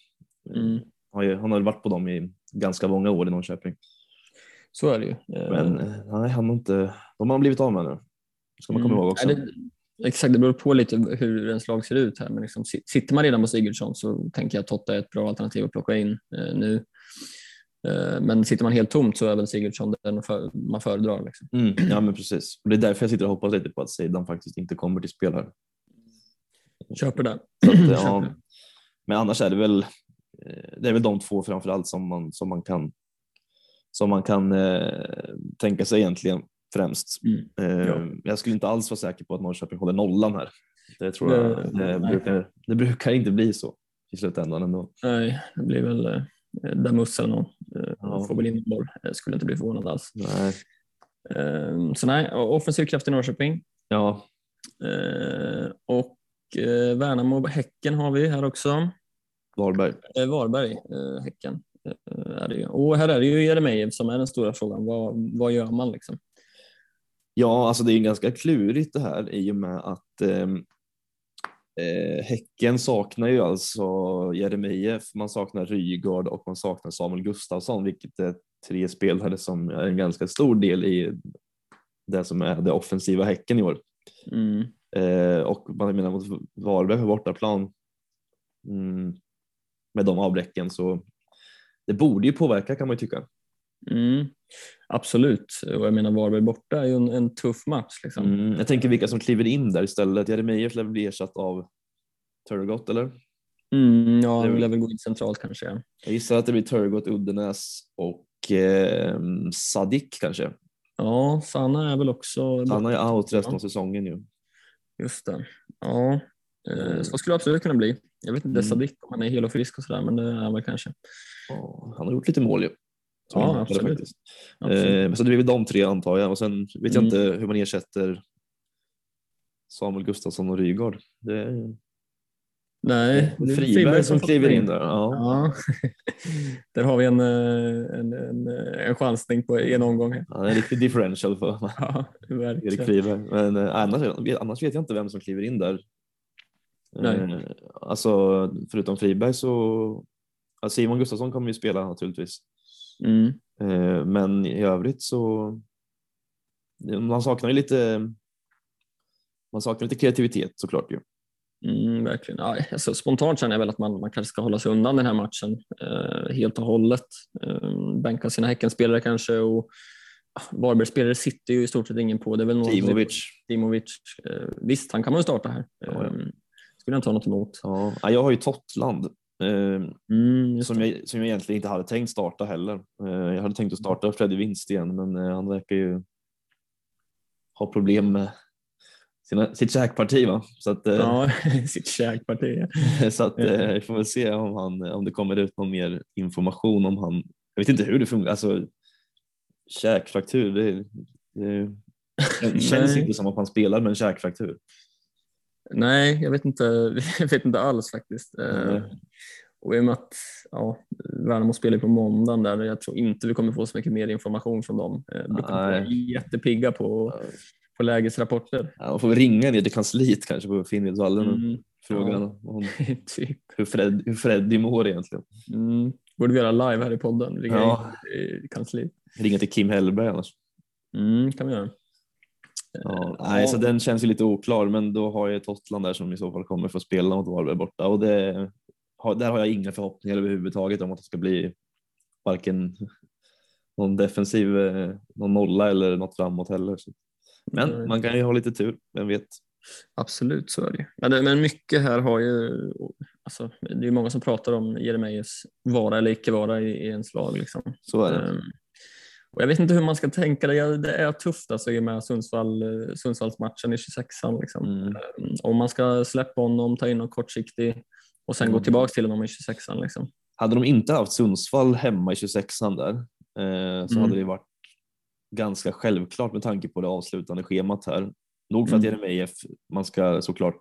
Speaker 2: Mm,
Speaker 1: Han har varit på dem i ganska många år i Norrköping.
Speaker 2: så är det ju. Eh,
Speaker 1: Men nej, han har inte, de har blivit av med nu. ska man komma
Speaker 2: mm,
Speaker 1: ihåg också.
Speaker 2: det, exakt, det beror på lite hur ens lag ser ut här. Men liksom, si- sitter man redan på Sigurdsson så tänker jag att Totta är ett bra alternativ att plocka in eh, nu. Eh, men sitter man helt tomt så är väl Sigurdsson den för, man föredrar. Liksom.
Speaker 1: Mm, ja men precis. Och det är därför jag sitter och hoppas lite på att Seidan faktiskt inte kommer till spel här.
Speaker 2: Köper det.
Speaker 1: Att, ja, men annars är det väl, det är väl de två framförallt som man, som man kan, som man kan eh, tänka sig egentligen främst.
Speaker 2: Mm,
Speaker 1: Eh,
Speaker 2: ja.
Speaker 1: Jag skulle inte alls vara säker på att Norrköping håller nollan här. Det tror jag.
Speaker 2: Det-
Speaker 1: Det,
Speaker 2: nej.
Speaker 1: brukar, det brukar inte bli så i slutändan ändå.
Speaker 2: Nej, det blir väl eh, Damus eller någon. Eh,
Speaker 1: Ja.
Speaker 2: Får väl in en boll. Skulle inte bli förvånad alls.
Speaker 1: Nej.
Speaker 2: Eh, så nej, offensiv kraft i Norrköping.
Speaker 1: Ja,
Speaker 2: Eh, och eh, Värnamo Häcken har vi här också.
Speaker 1: Varberg.
Speaker 2: Eh, Varberg, eh, Häcken. Eh, är det ju. Och här är det ju Jeremejeff som är den stora frågan. Vad, vad gör man liksom?
Speaker 1: Ja, alltså det är ganska klurigt det här i och med att ehm, eh, Häcken saknar ju alltså Jeremejeff, man saknar Rygaard och man saknar Samuel Gustafsson, vilket är tre spelare som är en ganska stor del i det som är det offensiva Häcken i år.
Speaker 2: Mm.
Speaker 1: Eh, och man menar mot Varberg på bortaplan mm, med de avbräcken så det borde ju påverka kan man ju tycka.
Speaker 2: Mm. Absolut, och jag menar Varberg borta är ju en, en tuff match. Liksom.
Speaker 1: Mm, jag tänker vilka som kliver in där istället. Jeremejeff lär väl bli ersatt av Turgott eller?
Speaker 2: Mm, ja, han
Speaker 1: väl-
Speaker 2: lär väl gå in centralt kanske. Ja.
Speaker 1: Jag gissar att det blir Turgott, Uddenäs och eh, Sadik kanske.
Speaker 2: Ja, Sanna är väl också
Speaker 1: Han är out resten av säsongen ju.
Speaker 2: Just det. Ja, eh, så skulle det absolut kunna bli. Jag vet inte
Speaker 1: Mm.
Speaker 2: Sadik om han är hel och frisk och sådär, men det är han väl kanske.
Speaker 1: Ja, Han har gjort lite mål ju. Som
Speaker 2: Ja,
Speaker 1: jag
Speaker 2: absolut.
Speaker 1: faktiskt.
Speaker 2: absolut.
Speaker 1: Eh, så det blir väl de tre antar jag och sen vet jag
Speaker 2: Mm.
Speaker 1: inte hur man ersätter Samuel Gustafsson och Rygaard. Det är
Speaker 2: Nej, det är
Speaker 1: Friberg som
Speaker 2: får
Speaker 1: kliver in där. Ja.
Speaker 2: Ja, där har vi en, eh, en, en, en chansning på en omgång. här.
Speaker 1: Är en riktig differential för
Speaker 2: Ja,
Speaker 1: Erik. Friberg. Men eh, annars, annars vet jag inte vem som kliver in där.
Speaker 2: Nej.
Speaker 1: Eh, alltså förutom Friberg så ja, Simon Gustafsson kommer ju spela naturligtvis.
Speaker 2: Mm.
Speaker 1: Eh, men i övrigt så man saknar ju lite man saknar lite kreativitet såklart ju.
Speaker 2: Mm, verkligen. Ja, alltså, spontant känner jag väl att man, man kanske ska hålla sig undan den här matchen eh, helt och hållet. Eh, bänka sina Häckenspelare kanske och Varbergsspelare sitter ju i stort sett ingen på. Det är väl någon,
Speaker 1: Timovic.
Speaker 2: Timovic. Eh, visst, han kan man ju starta här.
Speaker 1: Ja, ja.
Speaker 2: Skulle jag inte ha något emot.
Speaker 1: Ja, ja, jag har ju Totland eh,
Speaker 2: Mm,
Speaker 1: som, jag, som jag egentligen inte hade tänkt starta heller. Eh, jag hade tänkt att starta Freddy Winst igen men eh, han verkar ju ha problem med sina, sitt käkparti. Va? Så att, eh,
Speaker 2: Ja, sitt käkparti.
Speaker 1: så att eh, vi får väl se om, han, om det kommer ut någon mer information om han. Jag vet inte hur det funkar. Alltså, käkfraktur, det, det, det känns inte som att han spelar med en käkfraktur.
Speaker 2: Nej, jag vet inte, jag vet inte alls faktiskt.
Speaker 1: Nej.
Speaker 2: Och i och med att ja, Värnamo spelar på måndagen där, jag tror inte vi kommer få så mycket mer information från dem. Eh, vara
Speaker 1: Nej.
Speaker 2: jättepigga på, på lägesrapporter.
Speaker 1: Ja, man får ringa ner till kansliet kanske på Finnvedsvallen och
Speaker 2: Mm,
Speaker 1: fråga
Speaker 2: ja.
Speaker 1: om
Speaker 2: typ.
Speaker 1: hur, Fred, hur Freddy mår egentligen.
Speaker 2: Mm. Borde vi göra live här i podden, ringa
Speaker 1: Ja.
Speaker 2: in i kansliet.
Speaker 1: Ringa till Kim Hellberg annars.
Speaker 2: Mm, kan vi göra.
Speaker 1: Ja,
Speaker 2: Eh,
Speaker 1: nej,
Speaker 2: ja.
Speaker 1: så den känns ju lite oklar, men då har jag Totland där som i så fall kommer få spela mot Varberg borta och det, där har jag inga förhoppningar överhuvudtaget om att det ska bli varken någon defensiv, eh, någon nolla eller något framåt heller. Men man kan ju ha lite tur, vem vet.
Speaker 2: Absolut, så är det. Men, det, men mycket här har ju, alltså, det är ju många som pratar om Jeremejeffs vara eller icke vara i, i ens lag. Liksom.
Speaker 1: Så är det.
Speaker 2: Ehm, och jag vet inte hur man ska tänka det. Ja, Det är tufft alltså, i och med Sundsvall, eh, Sundsvallsmatchen i 26an. Liksom.
Speaker 1: Mm.
Speaker 2: Ehm, Om man ska släppa honom, ta in någon kortsiktig och sen gå
Speaker 1: Mm.
Speaker 2: tillbaka till honom i 26an. Liksom.
Speaker 1: Hade de inte haft Sundsvall hemma i 26an där eh, så
Speaker 2: Mm.
Speaker 1: hade det varit ganska självklart med tanke på det avslutande schemat här. Nog för att
Speaker 2: Mm.
Speaker 1: Jeremejeff, man ska såklart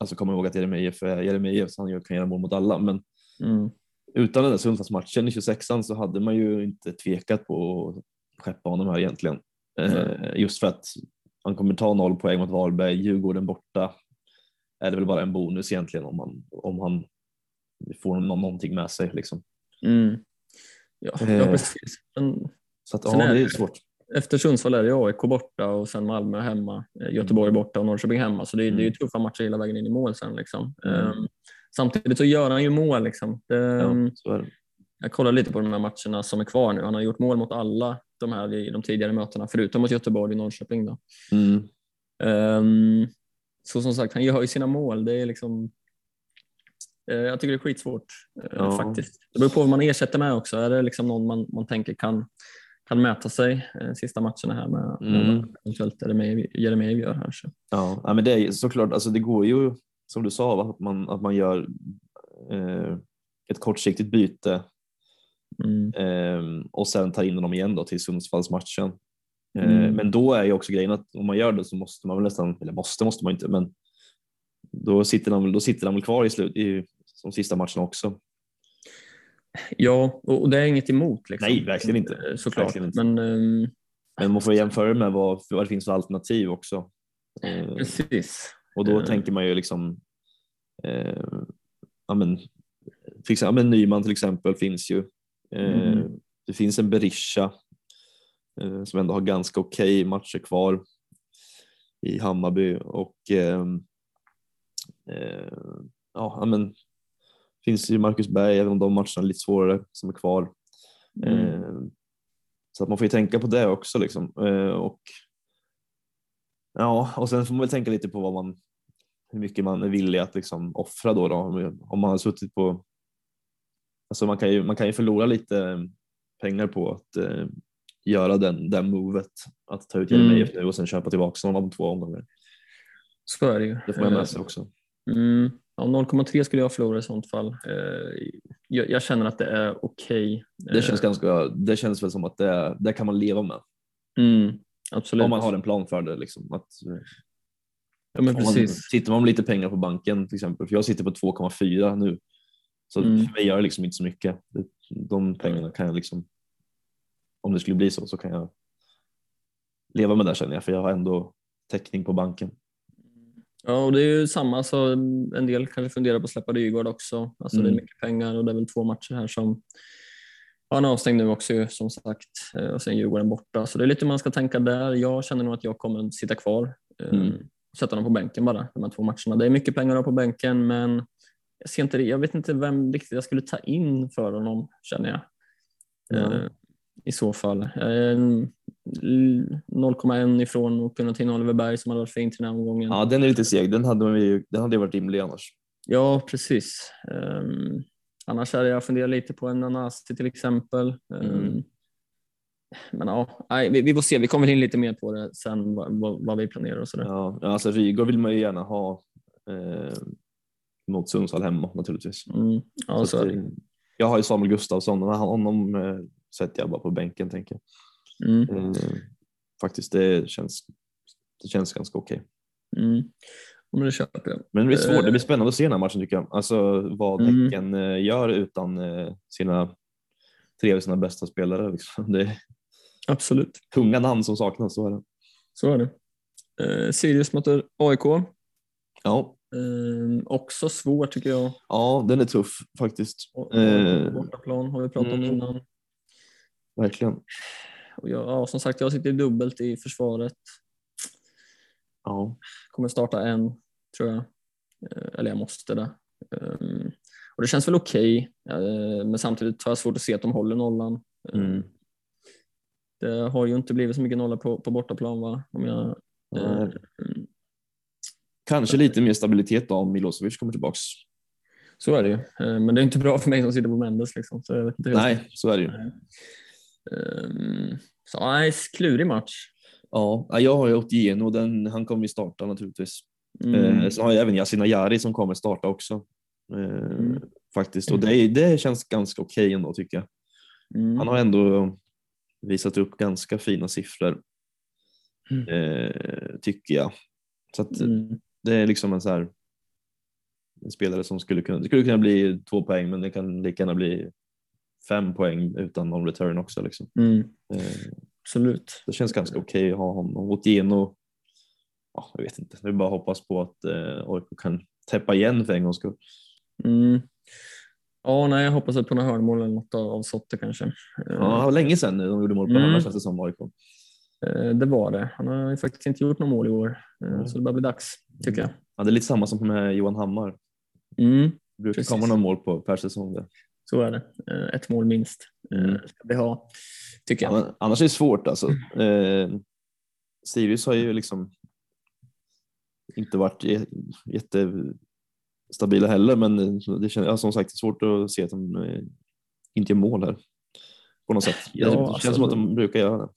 Speaker 1: alltså komma ihåg att Jeremejeff är Jeremejeff så han kan göra mål mot alla men
Speaker 2: Mm.
Speaker 1: Utan den där Sundsvallsmatchen i 26an så hade man ju inte tvekat på att skeppa honom här egentligen. Eh, just för att han kommer ta noll poäng mot Varberg, Djurgården borta är det väl bara en bonus egentligen om han, om han får nå- någonting med sig. Liksom.
Speaker 2: Mm. Ja,
Speaker 1: Eh.
Speaker 2: ja, precis. Men
Speaker 1: Så att, ja,
Speaker 2: är
Speaker 1: det är svårt.
Speaker 2: efter Sundsvall är det AIK borta och sen Malmö hemma, eh, Göteborg borta och Norrköping hemma. Så det, är- det är ju tuffa matcher hela vägen in i mål sen. Liksom.
Speaker 1: Mm.
Speaker 2: Ehm, samtidigt så gör han ju mål. Liksom. Det,
Speaker 1: Ja, det.
Speaker 2: Jag kollar lite på de här matcherna som är kvar nu. Han har gjort mål mot alla de här i de tidigare mötena, förutom mot Göteborg och Norrköping. Då.
Speaker 1: Mm.
Speaker 2: Ehm, så som sagt, han gör ju sina mål. Det är liksom, eh, jag tycker det är skitsvårt eh,
Speaker 1: Ja.
Speaker 2: faktiskt. Det beror på vad man ersätter med också. Är det liksom någon man, man tänker kan, kan mäta sig eh, sista matcherna här med,
Speaker 1: Mm.
Speaker 2: eventuellt Jeremejeff gör här. Så.
Speaker 1: Ja, men det är såklart, alltså det går ju som du sa? Att, man, att man gör eh, ett kortsiktigt byte
Speaker 2: Mm.
Speaker 1: eh, och sen tar in honom igen då till Sundsvallsmatchen. Eh,
Speaker 2: Mm.
Speaker 1: Men då är ju också grejen att om man gör det så måste man väl nästan, eller måste måste man inte, men då sitter han, då sitter han väl kvar i slut i de sista matcherna också.
Speaker 2: Ja, och, det är inget emot. Liksom.
Speaker 1: Nej, verkligen inte.
Speaker 2: Eh, Såklart.
Speaker 1: Verkligen inte.
Speaker 2: Men ehm,
Speaker 1: Men man får jämföra med vad, vad det finns för alternativ också.
Speaker 2: Precis.
Speaker 1: Och då
Speaker 2: Eh.
Speaker 1: tänker man ju liksom, eh, ja men, till exempel, ja men Nyman till exempel finns ju. Eh,
Speaker 2: Mm.
Speaker 1: Det finns en Berisha. eh, som ändå har ganska okej matcher kvar i Hammarby och ehm, eh, ja, men finns ju Marcus Berg, även om de matcherna är lite svårare, som är kvar.
Speaker 2: Mm.
Speaker 1: Eh, så att man får ju tänka på det också liksom. Eh, och, ja, och sen får man väl tänka lite på vad man, hur mycket man är villig att liksom offra då, då om man har suttit på Alltså man kan ju, man kan ju förlora lite pengar på att eh, göra den, den movet, att ta ut Jeremejeff
Speaker 2: Mm.
Speaker 1: nu och sen köpa tillbaka honom om två omgångar.
Speaker 2: Så är det ju.
Speaker 1: Det får man med sig också.
Speaker 2: Mm. Ja, 0,3 skulle jag förlora i sånt fall. Eh, Jag, jag känner att det är okej.
Speaker 1: Det känns,
Speaker 2: Eh,
Speaker 1: ganska, det känns väl som att det, det kan man leva med
Speaker 2: mm, absolut.
Speaker 1: om man har en plan för det. Liksom. Att, eh,
Speaker 2: ja, men
Speaker 1: om man,
Speaker 2: precis.
Speaker 1: sitter man med lite pengar på banken till exempel, för jag sitter på 2,4 nu, så
Speaker 2: Mm.
Speaker 1: för mig gör det liksom inte så mycket. De pengarna kan jag liksom, om det skulle bli så, så kan jag leva med det känner jag, för jag har ändå täckning på banken.
Speaker 2: Ja, och det är ju samma. Så en del kanske funderar på att släppa Rygaard också. Alltså Det är
Speaker 1: Mm.
Speaker 2: mycket pengar och det är väl två matcher här som han är avstängd nu också som sagt Eh, och sen Djurgården borta. Så det är lite hur man ska tänka där. Jag känner nog att jag kommer sitta kvar. eh,
Speaker 1: Mm.
Speaker 2: Sätta dem på bänken bara, de här två matcherna. Det är mycket pengar att ha på bänken men jag, ser inte, jag vet inte vem riktigt jag skulle ta in för honom känner jag.
Speaker 1: Ja.
Speaker 2: Eh, I så fall. Eh, 0,1 ifrån och kunna ta in Oliver Berg som hade varit fint i den här omgången.
Speaker 1: Ja, den är lite seg. Den hade, ju- den hade ju varit rimlig annars.
Speaker 2: Ja, precis. Um, annars hade jag funderat lite på en Nanasi till exempel.
Speaker 1: Mm.
Speaker 2: Men ja, nej, vi, vi får se. Vi kommer in lite mer på det sen vad, vad, vad vi planerar och sådär.
Speaker 1: Ja, alltså Rygaard vill man ju gärna ha eh, mot Sundsvall hemma naturligtvis.
Speaker 2: Mm, ja, så
Speaker 1: att,
Speaker 2: det.
Speaker 1: eh, jag har ju Samuel Gustafsson och honom eh, sätter jag bara på bänken tänker jag.
Speaker 2: Mm,
Speaker 1: Eh, faktiskt, det känns, det känns ganska okej.
Speaker 2: mm. Men det köper jag.
Speaker 1: Men det blir svårt, det
Speaker 2: Eh.
Speaker 1: blir spännande att se den här matchen tycker jag. Alltså vad
Speaker 2: Mm.
Speaker 1: Häcken eh, gör utan eh, sina tre av sina bästa spelare. Liksom. Det är
Speaker 2: Absolut,
Speaker 1: tunga namn som saknas, så är det.
Speaker 2: så är det. Uh, Sirius mot AIK.
Speaker 1: Ja,
Speaker 2: Eh, också svårt tycker jag.
Speaker 1: ja, den är tuff faktiskt.
Speaker 2: Och-
Speaker 1: Eh.
Speaker 2: Bortaplan har vi pratat om
Speaker 1: Mm.
Speaker 2: innan.
Speaker 1: Verkligen.
Speaker 2: Och jag, ja, som sagt, jag sitter dubbelt i försvaret.
Speaker 1: Ja.
Speaker 2: kommer starta en, tror jag. Eh, Eller jag måste det. Ehm, Och det känns väl okej, eh, men samtidigt har jag svårt att se att de håller nollan. Eh,
Speaker 1: Mm.
Speaker 2: Det har ju inte blivit så mycket nolla på, på bortaplan va? Om jag, eh.
Speaker 1: Kanske lite mer stabilitet då om Milosevic kommer tillbaks.
Speaker 2: så är det ju. Men det är inte bra för mig som sitter på Mendes. Liksom, så
Speaker 1: Nej, så är det ju.
Speaker 2: Ehm, Så nej, klurig match.
Speaker 1: Ja, ja, jag har ju Otieno och den, han kommer ju starta naturligtvis.
Speaker 2: Mm.
Speaker 1: Eh, sen har jag även Yasin Ayari som kommer starta också. Eh,
Speaker 2: Mm.
Speaker 1: Faktiskt, och det, det känns ganska okej ändå tycker jag.
Speaker 2: Mm.
Speaker 1: Han har ändå visat upp ganska fina siffror,
Speaker 2: Mm.
Speaker 1: eh, tycker jag. Så att
Speaker 2: Mm.
Speaker 1: det är liksom en så här en spelare som skulle kunna, det skulle kunna bli två poäng men det kan lika gärna bli fem poäng utan någon return också. Liksom.
Speaker 2: Mm. Absolut.
Speaker 1: det känns ganska okej att ha honom. Otieno, ja, jag vet inte, vi bara hoppas på att eh, AIK kan täppa igen för en gångs skull.
Speaker 2: Mm. Ja, nej, jag hoppas på några hörnmål eller något av, av Sotte kanske.
Speaker 1: Ja, det var länge sedan nu de gjorde mål på
Speaker 2: Mm.
Speaker 1: honom känns det som AIK.
Speaker 2: Det var det. Han har ju faktiskt inte gjort några mål i år,
Speaker 1: Mm.
Speaker 2: så det börjar bli dags tycker jag.
Speaker 1: Ja, det är lite samma som med Johan Hammar.
Speaker 2: Mm,
Speaker 1: Det brukar
Speaker 2: Precis.
Speaker 1: komma några mål på per säsong. Där.
Speaker 2: Så är det. Eh, Ett mål minst eh,
Speaker 1: Mm.
Speaker 2: ska vi ha, tycker jag.
Speaker 1: Annars är det svårt alltså. Eh, Sirius har ju liksom inte varit jättestabila heller, men det känns, ja, som sagt det är svårt att se att de eh, inte gör mål här på något sätt.
Speaker 2: Ja,
Speaker 1: det känns
Speaker 2: alltså-
Speaker 1: som att de brukar göra det.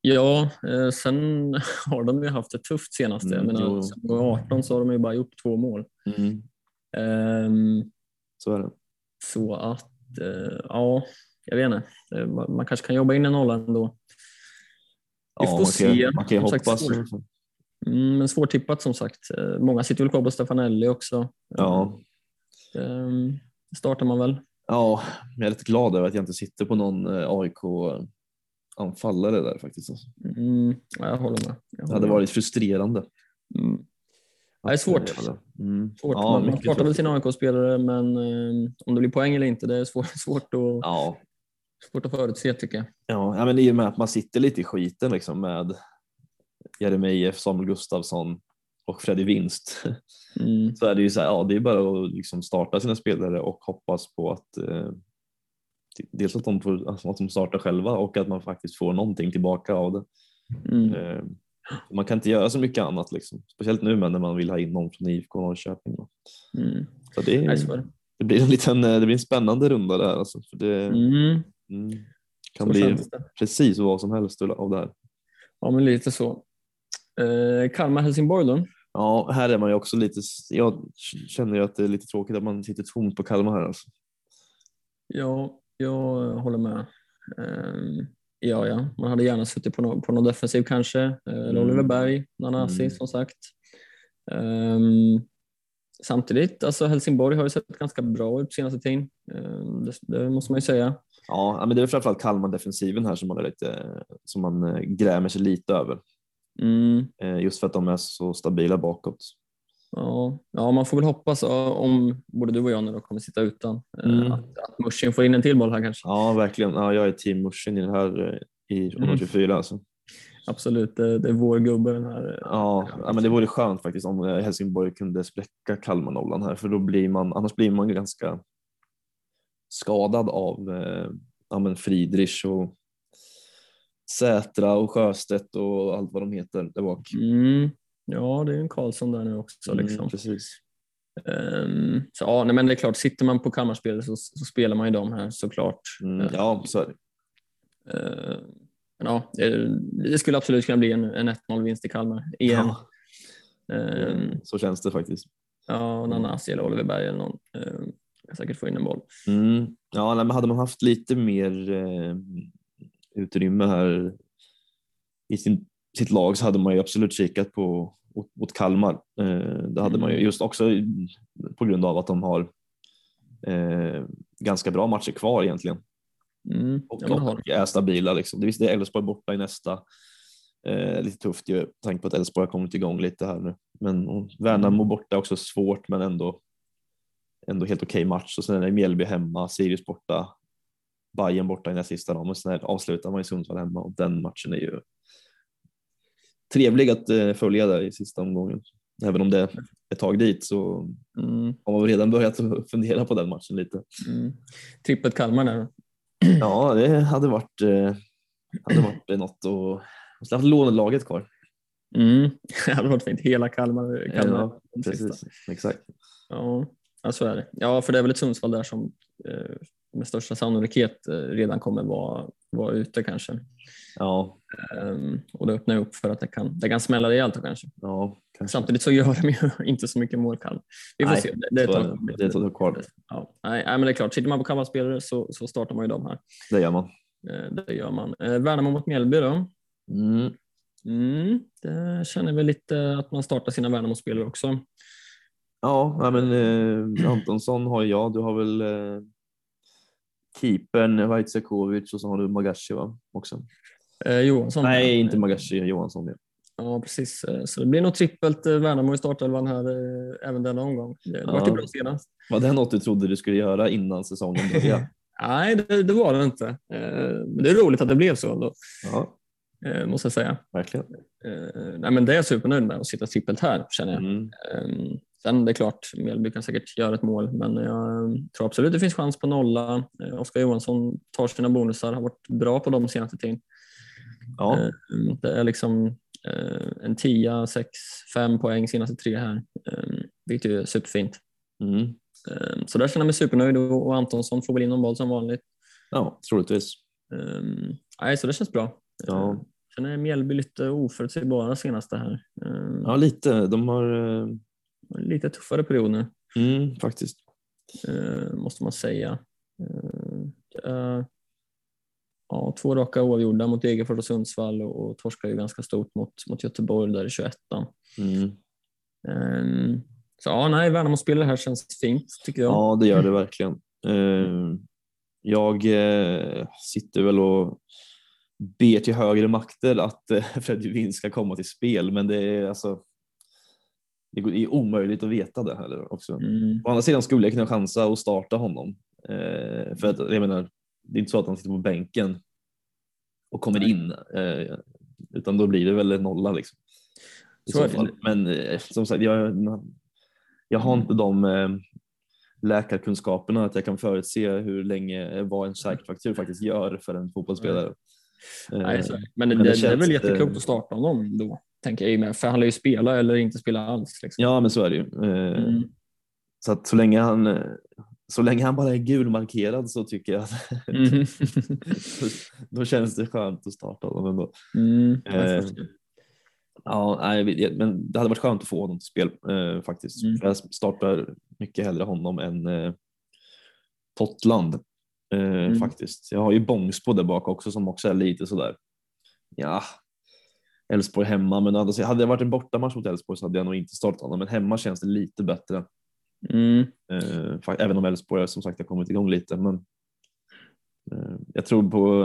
Speaker 2: Ja, eh, sen har de ju haft det tufft senast. Jag
Speaker 1: Mm,
Speaker 2: menar,
Speaker 1: jo.
Speaker 2: sen 18 så har de ju bara gjort två mål.
Speaker 1: Mm,
Speaker 2: Ehm,
Speaker 1: så är det.
Speaker 2: Så att, eh, ja, jag vet inte. Eh, Man kanske kan jobba in en nolla ändå. Vi får
Speaker 1: man kan,
Speaker 2: se.
Speaker 1: Man kan
Speaker 2: sagt,
Speaker 1: hoppas.
Speaker 2: svårt. Mm, men svårtippat som sagt. Eh, Många sitter väl kvar på Stefanelli också.
Speaker 1: Ja,
Speaker 2: Ehm, startar man väl.
Speaker 1: ja, jag är lite glad över att jag inte sitter på någon AIK-anfallare där faktiskt. Alltså.
Speaker 2: Mm, ja, jag håller med. Jag
Speaker 1: Det
Speaker 2: håller
Speaker 1: hade
Speaker 2: med.
Speaker 1: varit frustrerande.
Speaker 2: Mm. Det är svårt.
Speaker 1: Mm.
Speaker 2: svårt.
Speaker 1: Ja,
Speaker 2: man startar väl sina AIK-spelare, men eh, om det blir poäng eller inte, det är svårt, svårt att...
Speaker 1: Ja,
Speaker 2: Svårt att förutse tycker jag.
Speaker 1: Ja, men i och med att man sitter lite i skiten liksom med Jeremejeff, Samuel Gustafsson och Freddy Winst
Speaker 2: Mm.
Speaker 1: så är det ju så här, ja, det är bara att liksom starta sina spelare och hoppas på att eh, dels att de, får, att de startar själva och att man faktiskt får någonting tillbaka av det.
Speaker 2: Mm.
Speaker 1: Eh, man kan inte göra så mycket annat, liksom. speciellt nu men när man vill ha in någon från IFK Norrköping.
Speaker 2: Mm.
Speaker 1: Så det,
Speaker 2: är det.
Speaker 1: blir en liten, eh, det blir en spännande runda där. Alltså, för det
Speaker 2: Mm.
Speaker 1: mm, kan
Speaker 2: Så
Speaker 1: bli precis vad som helst av det här.
Speaker 2: Ja, men lite så. Eh, Kalmar-Helsingborg då?
Speaker 1: Ja, här är man ju också lite, jag känner ju att det är lite tråkigt att man sitter tomt på Kalmar här. Alltså.
Speaker 2: Ja, jag håller med. Ehm, ja, ja, man hade gärna suttit på någon, på någon defensiv kanske. Eh, eller
Speaker 1: Mm.
Speaker 2: Oliver Berg, Nanasi
Speaker 1: Mm.
Speaker 2: som sagt. Ehm, samtidigt, alltså Helsingborg har ju sett ganska bra ut senaste tiden. Ehm, det, det måste man ju säga.
Speaker 1: Ja, men det är framförallt Kalmar-defensiven här som man, är lite, som man eh, grämer sig lite över.
Speaker 2: Mm,
Speaker 1: Eh, Just för att de är så stabila bakåt.
Speaker 2: Ja, ja, man får väl hoppas om både du och jag nu då kommer sitta utan eh,
Speaker 1: Mm.
Speaker 2: att, att Mushin får in en till boll här kanske.
Speaker 1: Ja, verkligen. Ja, jag är team Mushin i det här eh, i
Speaker 2: Mm.
Speaker 1: 24. Alltså.
Speaker 2: Absolut, det, det är vår gubbe den här. eh,
Speaker 1: Ja, ja, men det vore skönt faktiskt om Helsingborg kunde spräcka Kalmar-nollan här för då blir man, annars blir man ganska skadad av eh, ja, men Friedrich och Sätra och Sjöstedt och allt vad de heter där bak.
Speaker 2: Mm, ja, det är ju en Karlsson där nu också.
Speaker 1: Mm,
Speaker 2: Liksom.
Speaker 1: precis.
Speaker 2: Ehm, så ja, nej, men det är klart, sitter man på kammarspel så, så spelar man ju de här såklart.
Speaker 1: Mm, ja, så är det.
Speaker 2: Ehm, men ja, det, det skulle absolut kunna bli en, en 1-0 vinst i Kalmar igen.
Speaker 1: Ja,
Speaker 2: Ehm,
Speaker 1: så känns det faktiskt.
Speaker 2: ja, Nanasi eller Oliver Berg eller någon ehm, kan säkert få in en boll.
Speaker 1: Mm. Ja, nej, men hade man haft lite mer eh, utrymme här i sin, sitt lag så hade man ju absolut kikat på mot, Kalmar. Eh, det hade man ju
Speaker 2: Mm.
Speaker 1: just också på grund av att de har eh, ganska bra matcher kvar egentligen
Speaker 2: Mm,
Speaker 1: och,
Speaker 2: ja,
Speaker 1: och är stabila. Liksom. Det, är Elfsborg borta i nästa. Eh, lite tufft ju, tanke på att Elfsborg har kommit igång lite här nu. Men Värnamo borta är också svårt men ändå, ändå helt okej match. Och sen är det Mjällby hemma, Sirius borta, Bayern borta i näst sista då, men sen avslutar man i Sundsvall hemma och den matchen är ju trevlig att eh, följa där i sista omgången. Även om det är ett tag dit så
Speaker 2: Mm,
Speaker 1: har man redan börjat fundera på den matchen lite.
Speaker 2: mm. Trippet Kalmar där.
Speaker 1: Ja, det hade varit, eh, hade varit eh, något och och så haft lånelaget kvar.
Speaker 2: Mm. Det hade varit fint. Hela Kalmar. Kalmar
Speaker 1: Ja,
Speaker 2: sista.
Speaker 1: Precis, exakt.
Speaker 2: Ja, ja, så är det. Ja, för det är väl ett Sundsvall där som med största sannolikhet redan kommer vara, vara ute kanske.
Speaker 1: Ja,
Speaker 2: Ehm, och det öppnar upp för att det kan, det kan smälla rejält kanske.
Speaker 1: ja kanske.
Speaker 2: Samtidigt så gör de ju inte så mycket mål Kalmar. Vi får
Speaker 1: Nej,
Speaker 2: se. Det, det, är ett tag-
Speaker 1: kvar.
Speaker 2: ja, nej, nej, men det är klart, sitter man på Kalmarspelare så, så startar man ju dem här.
Speaker 1: Det gör man.
Speaker 2: Eh, det gör man. Eh, Värnamo mot Mjällby då?
Speaker 1: Mm.
Speaker 2: Mm, det känner väl lite att man startar sina Värnamo-spelare också.
Speaker 1: Ja, nej, men eh, Antonsson har jag. Du har väl eh, keepern Vaitsiakovic och så har du Magashi va? också.
Speaker 2: Eh, Johansson.
Speaker 1: Nej, inte Magashi, Johansson. Ja.
Speaker 2: Ja, precis. Eh, Så det blir nog trippelt eh, Värnamo i startelvan här eh, även denna omgång. Det
Speaker 1: Ja.
Speaker 2: var ju bra senast.
Speaker 1: Var det något du trodde du skulle göra innan säsongen började?
Speaker 2: Nej, det, det var det inte. Men det är roligt att det blev så ändå,
Speaker 1: ja,
Speaker 2: måste jag säga.
Speaker 1: verkligen.
Speaker 2: Nej, men det är jag supernöjd med att sitta trippelt här, känner jag.
Speaker 1: Mm.
Speaker 2: Eh, Sen det är klart, Mjällby kan säkert göra ett mål, men jag eh, tror absolut det finns chans på nolla. Oskar Johansson tar sina bonusar, har varit bra på dem senaste tiden.
Speaker 1: Ja,
Speaker 2: Eh, Det är liksom eh, en 10, 6, 5 poäng senaste tre här, eh, vilket ju är superfint.
Speaker 1: mm.
Speaker 2: Eh, Så där känner jag mig supernöjd och Antonsson får väl in någon boll som vanligt.
Speaker 1: ja troligtvis.
Speaker 2: Nej, så det känns bra.
Speaker 1: Ja.
Speaker 2: Sen är Mjällby lite oförutsägbara senaste här.
Speaker 1: Ja, lite. De har eh,
Speaker 2: Lite tuffare period nu,
Speaker 1: mm, faktiskt.
Speaker 2: måste man säga. Det ja, två raka oavgjorda mot Degerfors och Sundsvall och, och torskar ju ganska stort mot, mot Göteborg där i 21
Speaker 1: Mm.
Speaker 2: um, Så ja, nej, Värnamo-spelare här känns fint tycker jag.
Speaker 1: Ja, det gör det verkligen. Eh, Jag eh, sitter väl och ber till högre makter att eh, Freddy Wien ska komma till spel, men det är alltså det det är omöjligt att veta det heller också.
Speaker 2: Mm,
Speaker 1: Å andra sidan skulle jag kunna chansa och starta honom. Eh, för att jag menar, det är inte så att han sitter på bänken och kommer in, eh, utan då blir det väl en nolla liksom. Men eh, som sagt, jag, jag har inte de eh, läkarkunskaperna att jag kan förutse hur länge vad en säkerhetsfaktur faktiskt gör för en fotbollsspelare.
Speaker 2: Nej, så, är det. men, det,
Speaker 1: men det
Speaker 2: är väl
Speaker 1: känns,
Speaker 2: jätteklokt att starta honom då, tänker jag med. För han lär ju spela eller inte spela alls. Liksom.
Speaker 1: Ja, men så är det ju.
Speaker 2: Mm.
Speaker 1: Så att så länge han så länge han bara är gulmarkerad så tycker jag att
Speaker 2: Mm.
Speaker 1: då känns det skönt att starta honom ändå.
Speaker 2: Mm.
Speaker 1: Eh. Ja, nej, men det hade varit skönt att få honom till spel eh, faktiskt.
Speaker 2: Mm.
Speaker 1: Jag startar mycket hellre honom än eh, Totland eh,
Speaker 2: Mm.
Speaker 1: faktiskt. Jag har ju Bångsbo där bak också som också är lite sådär. Ja, Elfsborg hemma, men alltså, hade det varit en bortamatch mot Elfsborg så hade jag nog inte startat honom. Men hemma känns det lite bättre.
Speaker 2: Mm.
Speaker 1: Eh, även om Elfsborg som sagt har kommit igång lite. Men eh, jag tror på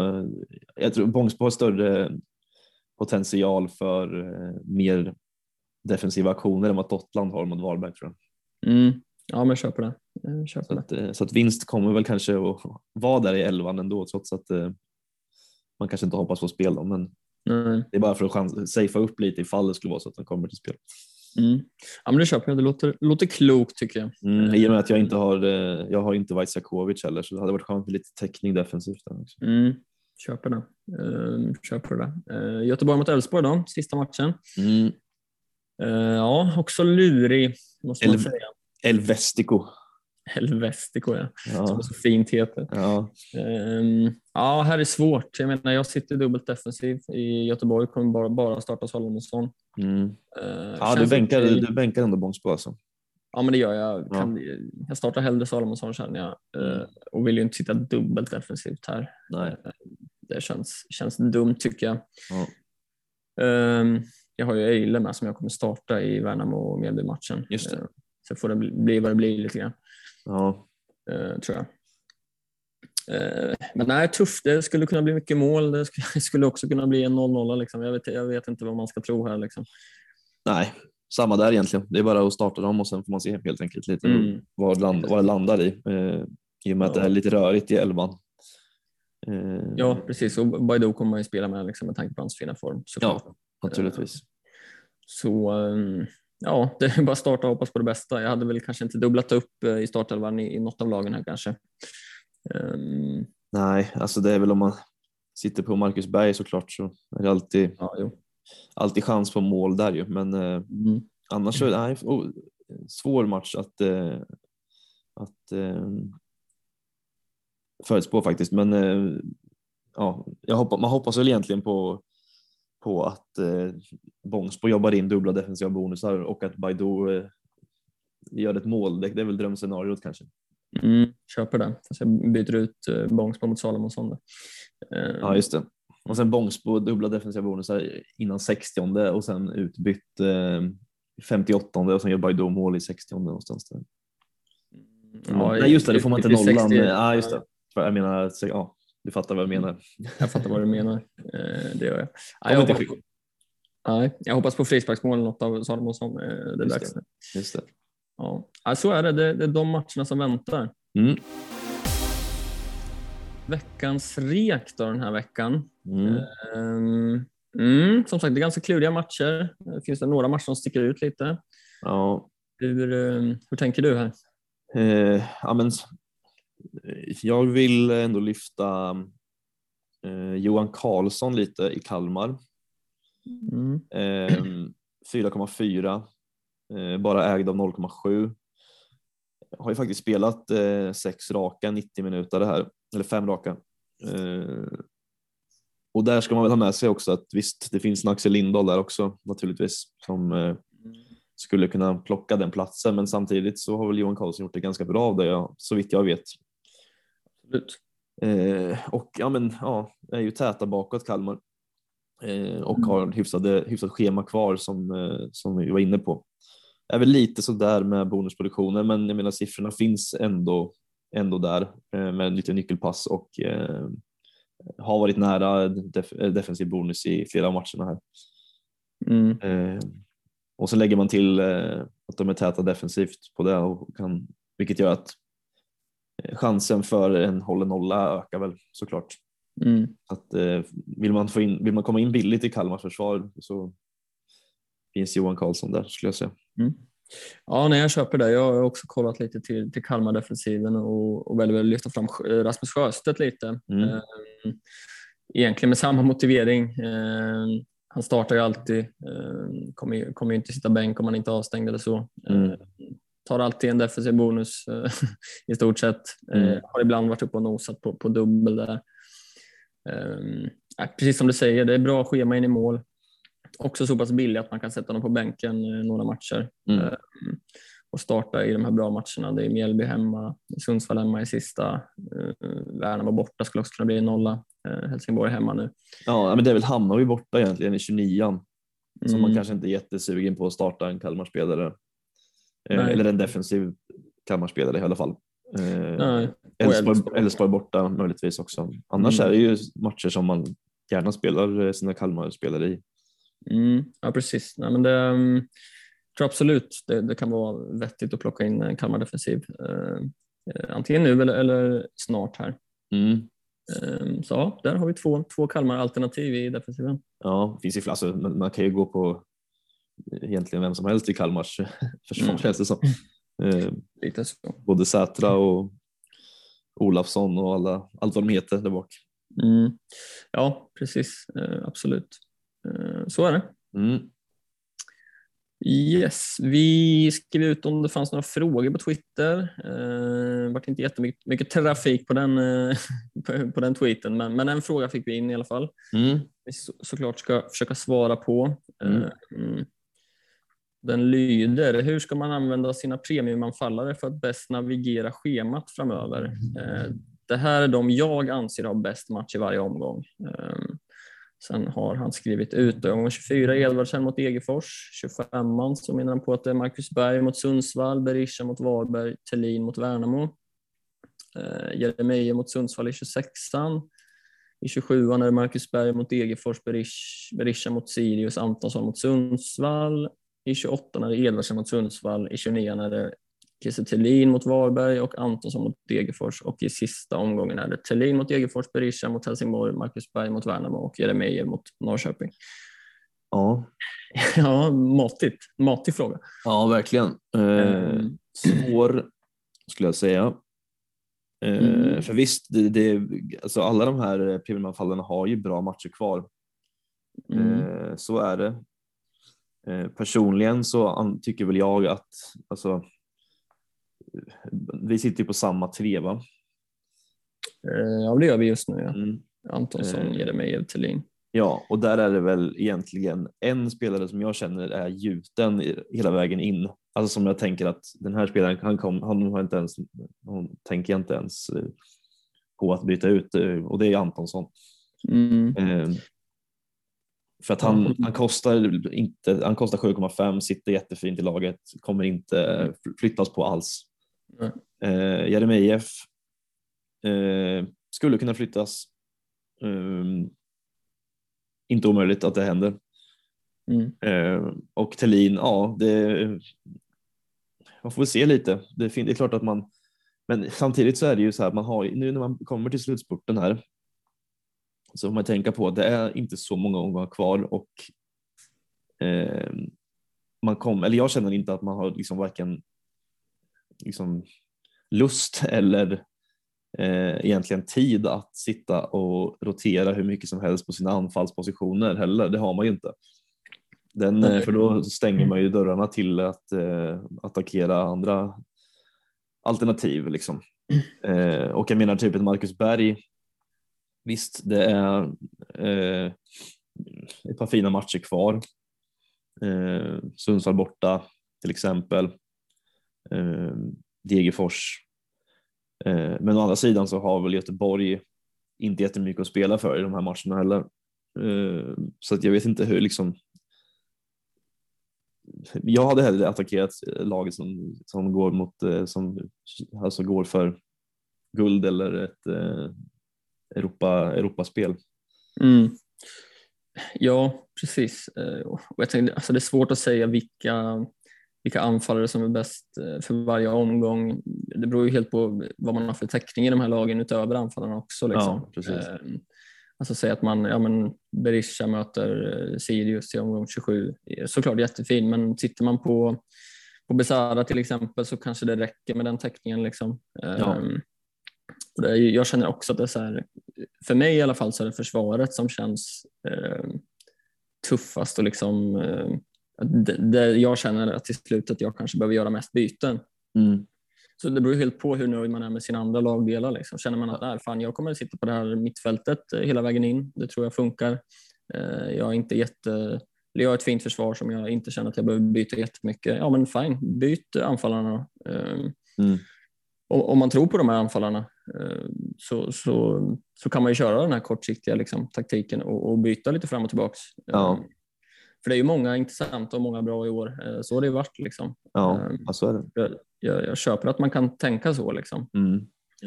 Speaker 1: jag tror Bångsbo har större potential för eh, mer defensiva aktioner än vad Dottland har mot Varberg tror jag.
Speaker 2: Mm. Ja, men jag köper det. Jag köper
Speaker 1: Så att, eh, så att vinst kommer väl kanske att vara där i elvan ändå trots att eh, man kanske inte hoppas på spel då, men
Speaker 2: Nej.
Speaker 1: det är bara för att chans- safea upp lite ifall det skulle vara så att den kommer till spel.
Speaker 2: Mm. Ja, men det köper jag. Det låter, låter klokt tycker jag.
Speaker 1: Mm, I och med att jag inte har, eh, jag har inte Vaisakovic heller så det hade varit skönt med lite täckning defensivt. Också.
Speaker 2: Mm. Köper det. Uh, köper det. Uh, Göteborg mot Elfsborg då, sista matchen.
Speaker 1: Mm.
Speaker 2: Eh, ja, också lurig måste man
Speaker 1: Elv-
Speaker 2: säga.
Speaker 1: Elvestico.
Speaker 2: Helvestico ja, som
Speaker 1: Ja,
Speaker 2: det så fint heter.
Speaker 1: ja.
Speaker 2: Ehm, ja, här är svårt. Jag menar, jag sitter dubbelt defensiv i Göteborg, kommer bara, bara starta Salomonsson.
Speaker 1: Mm.
Speaker 2: Uh,
Speaker 1: ja du, bänkar, du bänkar ändå Bångsbo alltså.
Speaker 2: Ja, men det gör jag.
Speaker 1: Ja.
Speaker 2: Kan, jag startar hellre Salomonsson känner jag eh, och vill ju inte sitta dubbelt defensivt här.
Speaker 1: Nej.
Speaker 2: Det känns, känns dumt tycker jag.
Speaker 1: Ja.
Speaker 2: Ehm, jag har ju Eile med som jag kommer starta i Värnamo och Mjällby-matchen. Så får det bli, bli vad det blir lite grann.
Speaker 1: Ja.
Speaker 2: eh, tror jag. Eh, men nej, tufft. Det skulle kunna bli mycket mål. Det skulle, också kunna bli en 0-0. Liksom. Jag, vet, jag vet inte vad man ska tro här. Liksom.
Speaker 1: Nej, samma där egentligen. Det är bara att starta dem och sen får man se helt enkelt lite
Speaker 2: Mm.
Speaker 1: vad, land, vad det landar i. Eh, I och med att
Speaker 2: Ja.
Speaker 1: det är lite rörigt i elvan. Eh,
Speaker 2: Ja, precis. Och Baidoo kommer man ju spela med liksom, med tanke på hans fina form. såklart.
Speaker 1: Naturligtvis.
Speaker 2: Så ehm, ja, det är bara starta och hoppas på det bästa. Jag hade väl kanske inte dubblat upp eh, i startelvan i, i något av lagen här kanske. Ehm,
Speaker 1: Nej, alltså det är väl om man sitter på Marcus Berg såklart så är det alltid,
Speaker 2: ja,
Speaker 1: alltid chans på mål där ju. Men eh,
Speaker 2: Mm.
Speaker 1: annars så nej, oh, svår match att, eh, att förutspå faktiskt. Men ja, jag hoppas, man hoppas väl egentligen på, på att eh, Bångsbo jobbar in dubbla defensiva bonusar och att Baidoo eh, gör ett mål. Det, det är väl drömscenariot kanske.
Speaker 2: Mm, köper det. Fast jag byter ut uh, Bångsbo mot Salomonsson. där. Ehm,
Speaker 1: Ja, just det. Och sen Bångsbo dubbla defensiva bonusar innan 60 och sen utbytt eh, 58 och sen gör Baidoo mål i 60 någonstans. Där.
Speaker 2: ja,
Speaker 1: Nej just det, det får man inte
Speaker 2: i 60
Speaker 1: nollan. Ja just det. Jag menar, ja, du fattar vad jag menar.
Speaker 2: Jag fattar vad du menar. Eh, det gör jag. Ja,
Speaker 1: Kommer
Speaker 2: jag, hoppas på, nej, jag hoppas på frisparksmål något av Salomonsson. Eh, det är
Speaker 1: Just
Speaker 2: dags
Speaker 1: det. Just det.
Speaker 2: Ja. Så är det. det. Det är de matcherna som väntar.
Speaker 1: Mm.
Speaker 2: Veckans rek då den här veckan.
Speaker 1: Mm.
Speaker 2: Ehm, mm, som sagt, det är ganska kluriga matcher. Det finns det några matcher som sticker ut lite.
Speaker 1: Ja,
Speaker 2: Hur, eh, hur tänker du här?
Speaker 1: eh, ja, men, jag vill ändå lyfta eh, Johan Karlsson lite i Kalmar.
Speaker 2: Mm.
Speaker 1: Eh, 4,4. Eh, bara ägd av 0,7. Har ju faktiskt spelat eh, sex raka 90 minuter det här, eller fem raka. Eh, och där ska man väl ha med sig också att visst, det finns en Axel Lindahl där också naturligtvis som eh, skulle kunna plocka den platsen, men samtidigt så har väl Johan Karlsson gjort det ganska bra av det, så vitt jag vet.
Speaker 2: Absolut.
Speaker 1: Eh, och ja, men ja, är ju täta bakåt Kalmar eh, och
Speaker 2: Mm.
Speaker 1: har hyfsade, hyfsat schema kvar som, eh, som vi var inne på. Är väl lite sådär med bonusproduktionen, men jag menar siffrorna finns ändå, ändå där eh, med lite nyckelpass och eh, har varit nära def defensiv bonus i flera av matcherna här.
Speaker 2: Mm.
Speaker 1: Eh, och så lägger man till att de är täta defensivt på det och kan, vilket gör att chansen för en hållen nolla ökar väl såklart.
Speaker 2: Mm.
Speaker 1: Att, eh, vill, man få in, vill man komma in billigt i Kalmars försvar så finns Johan Karlsson där skulle jag säga.
Speaker 2: Ja, nej, jag köper det. Jag har också kollat lite till, till Kalmar-defensiven och, och väljer väl lyfta fram Rasmus Sjöstedt lite.
Speaker 1: Mm.
Speaker 2: Eh, Egentligen med samma motivering. Eh, Han startar ju alltid, eh, kommer kommer ju inte sitta bänk om han inte är avstängd eller så.
Speaker 1: Mm.
Speaker 2: Tar alltid en defensiv bonus eh, i stort sett. Eh,
Speaker 1: Mm.
Speaker 2: Har ibland varit uppe och nosat på, på dubbel där. Eh, ja, Precis som du säger, det är bra schema in i mål. Också så pass billig att man kan sätta honom på bänken eh, några matcher
Speaker 1: Mm.
Speaker 2: eh, och starta i de här bra matcherna. Det är Mjällby hemma, Sundsvall hemma i sista, eh, Värnamo borta skulle också kunna bli en nolla, Helsingborg hemma nu.
Speaker 1: Ja, men det är väl Hammarby borta egentligen i 29an så man
Speaker 2: Mm.
Speaker 1: kanske inte är jättesugen på att starta en Kalmarspelare. Eh,
Speaker 2: Nej.
Speaker 1: eller en defensiv Kalmarspelare i alla fall. Eh, Elfsborg, borta möjligtvis också. Annars
Speaker 2: Mm.
Speaker 1: är det ju matcher som man gärna spelar eh, sina Kalmarspelare i.
Speaker 2: Mm, ja, precis. Nej, men det, mm, jag tror absolut det, det kan vara vettigt att plocka in en Kalmar defensiv. Eh, antingen nu eller, eller snart här.
Speaker 1: Mm.
Speaker 2: Eh, så ja, där har vi två, två Kalmar-alternativ i defensiven.
Speaker 1: Ja, finns ju, alltså, man, man kan ju gå på egentligen vem som helst i Kalmars försvar
Speaker 2: Mm.
Speaker 1: känns det som. Eh,
Speaker 2: Lite så.
Speaker 1: både Sätra och Olafsson och alla, allt vad de heter där bak.
Speaker 2: Mm. Ja, precis. Eh, absolut. Eh, så är det.
Speaker 1: Mm.
Speaker 2: Yes, vi skrev ut om det fanns några frågor på Twitter. Eh, Det vart inte jättemycket mycket trafik på den, eh, på, på den tweeten, men, men en fråga fick vi in i alla fall.
Speaker 1: Mm.
Speaker 2: vi så, såklart ska försöka svara på.
Speaker 1: Mm.
Speaker 2: Eh, mm. Den lyder, hur ska man använda sina premiumanfallare för att bäst navigera schemat framöver? Eh, Det här är de jag anser har bäst match i varje omgång. Eh, Sen har han skrivit ut omgång 24 Edvardsen mot Degerfors, 25an så menar han på att det är Marcus Berg mot Sundsvall, Berisha mot Varberg, Thelin mot Värnamo. Eh, Jeremejeff mot Sundsvall i 26an. I 27an är det Marcus Berg mot Berish- Berisha mot Sirius, Antonsson mot Sundsvall. I 28 är det Edvardsen mot Sundsvall. I 29 är det Kiese Thelin mot Varberg och Antonsson mot Degerfors. Och i sista omgången är det Thelin mot Degerfors, Berisha mot Helsingborg, Marcus Berg mot Värnamo och Jeremejeff mot Norrköping.
Speaker 1: Ja.
Speaker 2: Ja, matigt. Matig fråga.
Speaker 1: ja, verkligen. Eh,
Speaker 2: Mm.
Speaker 1: svår skulle jag säga. Eh,
Speaker 2: Mm.
Speaker 1: För visst, det, det, alltså alla de här premiumanfallen har ju bra matcher kvar.
Speaker 2: Mm.
Speaker 1: Eh, så är det. Eh, personligen så tycker väl jag att alltså, vi sitter på samma tre va?
Speaker 2: Eh, Ja, det gör vi just nu. Ja.
Speaker 1: Mm.
Speaker 2: Antonsson,
Speaker 1: Eh.
Speaker 2: Jeremejeff, Thelin.
Speaker 1: Ja, och där är det väl egentligen en spelare som jag känner är gjuten hela vägen in. Alltså som jag tänker att den här spelaren, han, kom, han har inte ens, hon tänker inte ens eh, på att byta ut eh, och det är Antonsson.
Speaker 2: Mm.
Speaker 1: Eh, För att han, han kostar inte, han kostar 7,5, sitter jättefint i laget, kommer inte flyttas på alls. Eh, Jeremejeff eh, skulle kunna flyttas. Eh, inte omöjligt att det händer.
Speaker 2: Mm.
Speaker 1: Eh, och Tellin, ja, det, man får väl se lite. Det, fin- det är klart att man, men samtidigt så är det ju så här, man har, nu när man kommer till slutspurten här så får man tänka på att det är inte så många omgångar kvar och eh, man kom, eller jag känner inte att man har liksom varken liksom lust eller eh, egentligen tid att sitta och rotera hur mycket som helst på sina anfallspositioner heller. Det har man ju inte. Den, eh, för då stänger man ju dörrarna till att eh, attackera andra alternativ. Liksom. Eh, och jag menar typ ett Marcus Berg. Visst, det är eh, ett par fina matcher kvar. Eh, Sundsvall borta till exempel. Eh, Degerfors. Eh, men å andra sidan så har väl Göteborg inte jättemycket att spela för i de här matcherna heller. Eh, så att jag vet inte hur liksom jag hade hellre attackerat eh, laget som, som går mot eh, som alltså går för guld eller ett eh, Europa, Europaspel.
Speaker 2: Mm. Ja, precis. Eh, Och jag tänkte, alltså det är svårt att säga vilka, vilka anfallare som är bäst eh, för varje omgång. Det beror ju helt på vad man har för täckning i de här lagen utöver anfallarna också. Liksom.
Speaker 1: Ja, precis.
Speaker 2: Eh, Alltså säga att man, ja men Berisha möter Sirius i omgång 27. Såklart jättefin, men sitter man på, på Besara till exempel så kanske det räcker med den täckningen. Liksom.
Speaker 1: Ja.
Speaker 2: Ehm, och det jag känner också att det är så här, för mig i alla fall så är det försvaret som känns eh, tuffast och liksom eh, det, det jag känner att till slut att jag kanske behöver göra mest byten.
Speaker 1: Mm.
Speaker 2: Så det beror helt på hur nöjd man är med sina andra lagdelar. Liksom. Känner man att fan, jag kommer att sitta på det här mittfältet eh, hela vägen in, det tror jag funkar. Eh, Jag är inte jätte... Jag har ett fint försvar som jag inte känner att jag behöver byta jättemycket. Ja men fine, byt anfallarna. Eh,
Speaker 1: Mm.
Speaker 2: Om man tror på de här anfallarna så, så, så kan man ju köra den här kortsiktiga liksom, taktiken och, och byta lite fram och tillbaks.
Speaker 1: Ja.
Speaker 2: Eh, För det är ju många intressanta och många bra i år. Eh, Så har det ju varit. Liksom.
Speaker 1: Ja,
Speaker 2: Ehm.
Speaker 1: så är det.
Speaker 2: Jag, jag, jag köper att man kan tänka så. Liksom.
Speaker 1: Mm.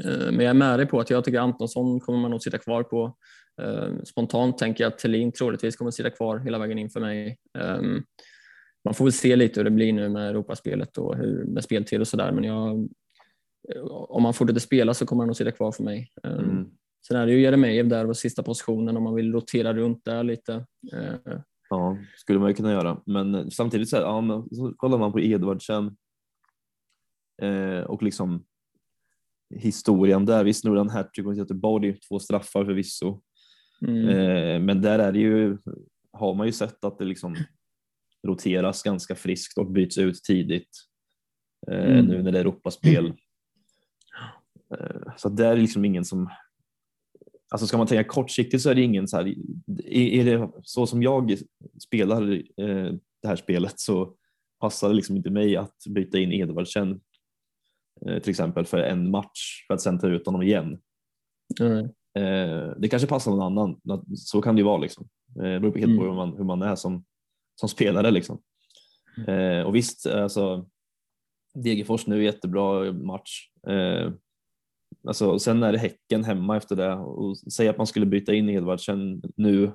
Speaker 2: Eh, Men jag är med dig på att jag tycker Antonsson kommer man nog sitta kvar på. Eh, Spontant tänker jag att Thelin troligtvis kommer sitta kvar hela vägen in för mig. Eh, Man får väl se lite hur det blir nu med Europaspelet och hur, med speltid och sådär. Men jag, eh, om man fortsätter spela så kommer han nog sitta kvar för mig. Eh,
Speaker 1: Mm.
Speaker 2: Sen är det ju Jeremejeff där på sista positionen om man vill rotera runt där lite. Eh,
Speaker 1: Ja, skulle man ju kunna göra. Men samtidigt så, här, ja, men, så kollar man på Edvardsen eh, och liksom historien där. Visst, nu gjorde han hattrick mot Göteborg, två straffar förvisso.
Speaker 2: mm,
Speaker 1: Eh, men där är det ju, har man ju sett att det liksom roteras ganska friskt och byts ut tidigt. Eh,
Speaker 2: Mm.
Speaker 1: Nu när det är Europaspel. Eh, så det är liksom ingen som Alltså ska man tänka kortsiktigt så är det ingen så här, är det så som jag spelar eh, det här spelet så passar det liksom inte mig att byta in Edvardsen eh, till exempel för en match för att sen ta ut honom igen.
Speaker 2: Eh,
Speaker 1: det kanske passar någon annan, så kan det ju vara liksom. Det beror på helt på
Speaker 2: Mm.
Speaker 1: hur man, hur man är som, som spelare liksom. Eh, och visst, alltså Degerfors nu jättebra match. Alltså, sen är det Häcken hemma efter det och säga att man skulle byta in Edvardsen nu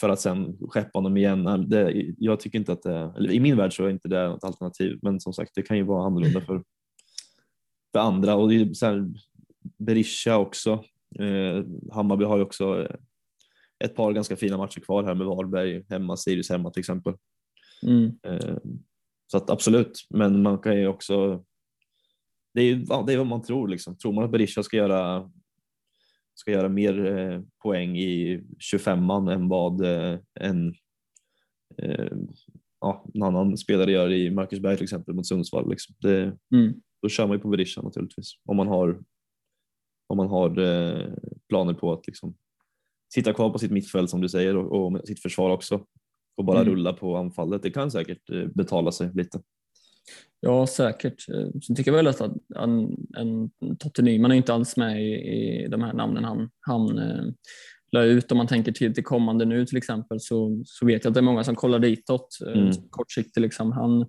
Speaker 1: för att sen skeppa honom igen. Det, jag tycker inte att det, eller i min värld så är inte det något alternativ, men som sagt, det kan ju vara annorlunda för, för andra och det är så här, Berisha också. Eh, Hammarby har ju också eh, ett par ganska fina matcher kvar här med Varberg hemma, Sirius hemma till exempel.
Speaker 2: mm,
Speaker 1: Eh, så att absolut, men man kan ju också. Det är, ja, det är vad man tror liksom. Tror man att Berisha ska göra ska göra mer eh, poäng i 25an än vad eh, en, eh, ja, en annan spelare gör i Marcus Berg till exempel mot Sundsvall. Liksom. Det,
Speaker 2: mm.
Speaker 1: då kör man ju på Berisha naturligtvis om man har om man har eh, planer på att liksom sitta kvar på sitt mittfält som du säger och, och sitt försvar också och bara
Speaker 2: Mm.
Speaker 1: rulla på anfallet. Det kan säkert eh, betala sig lite.
Speaker 2: Ja, säkert. Eh, Sen tycker jag väl att en, en Totte Nyman är inte alls med i, i de här namnen han, han eh, la ut. Om man tänker till, till kommande nu till exempel så, så vet jag att det är många som kollar ditåt eh,
Speaker 1: Mm.
Speaker 2: kortsiktigt. Liksom. Han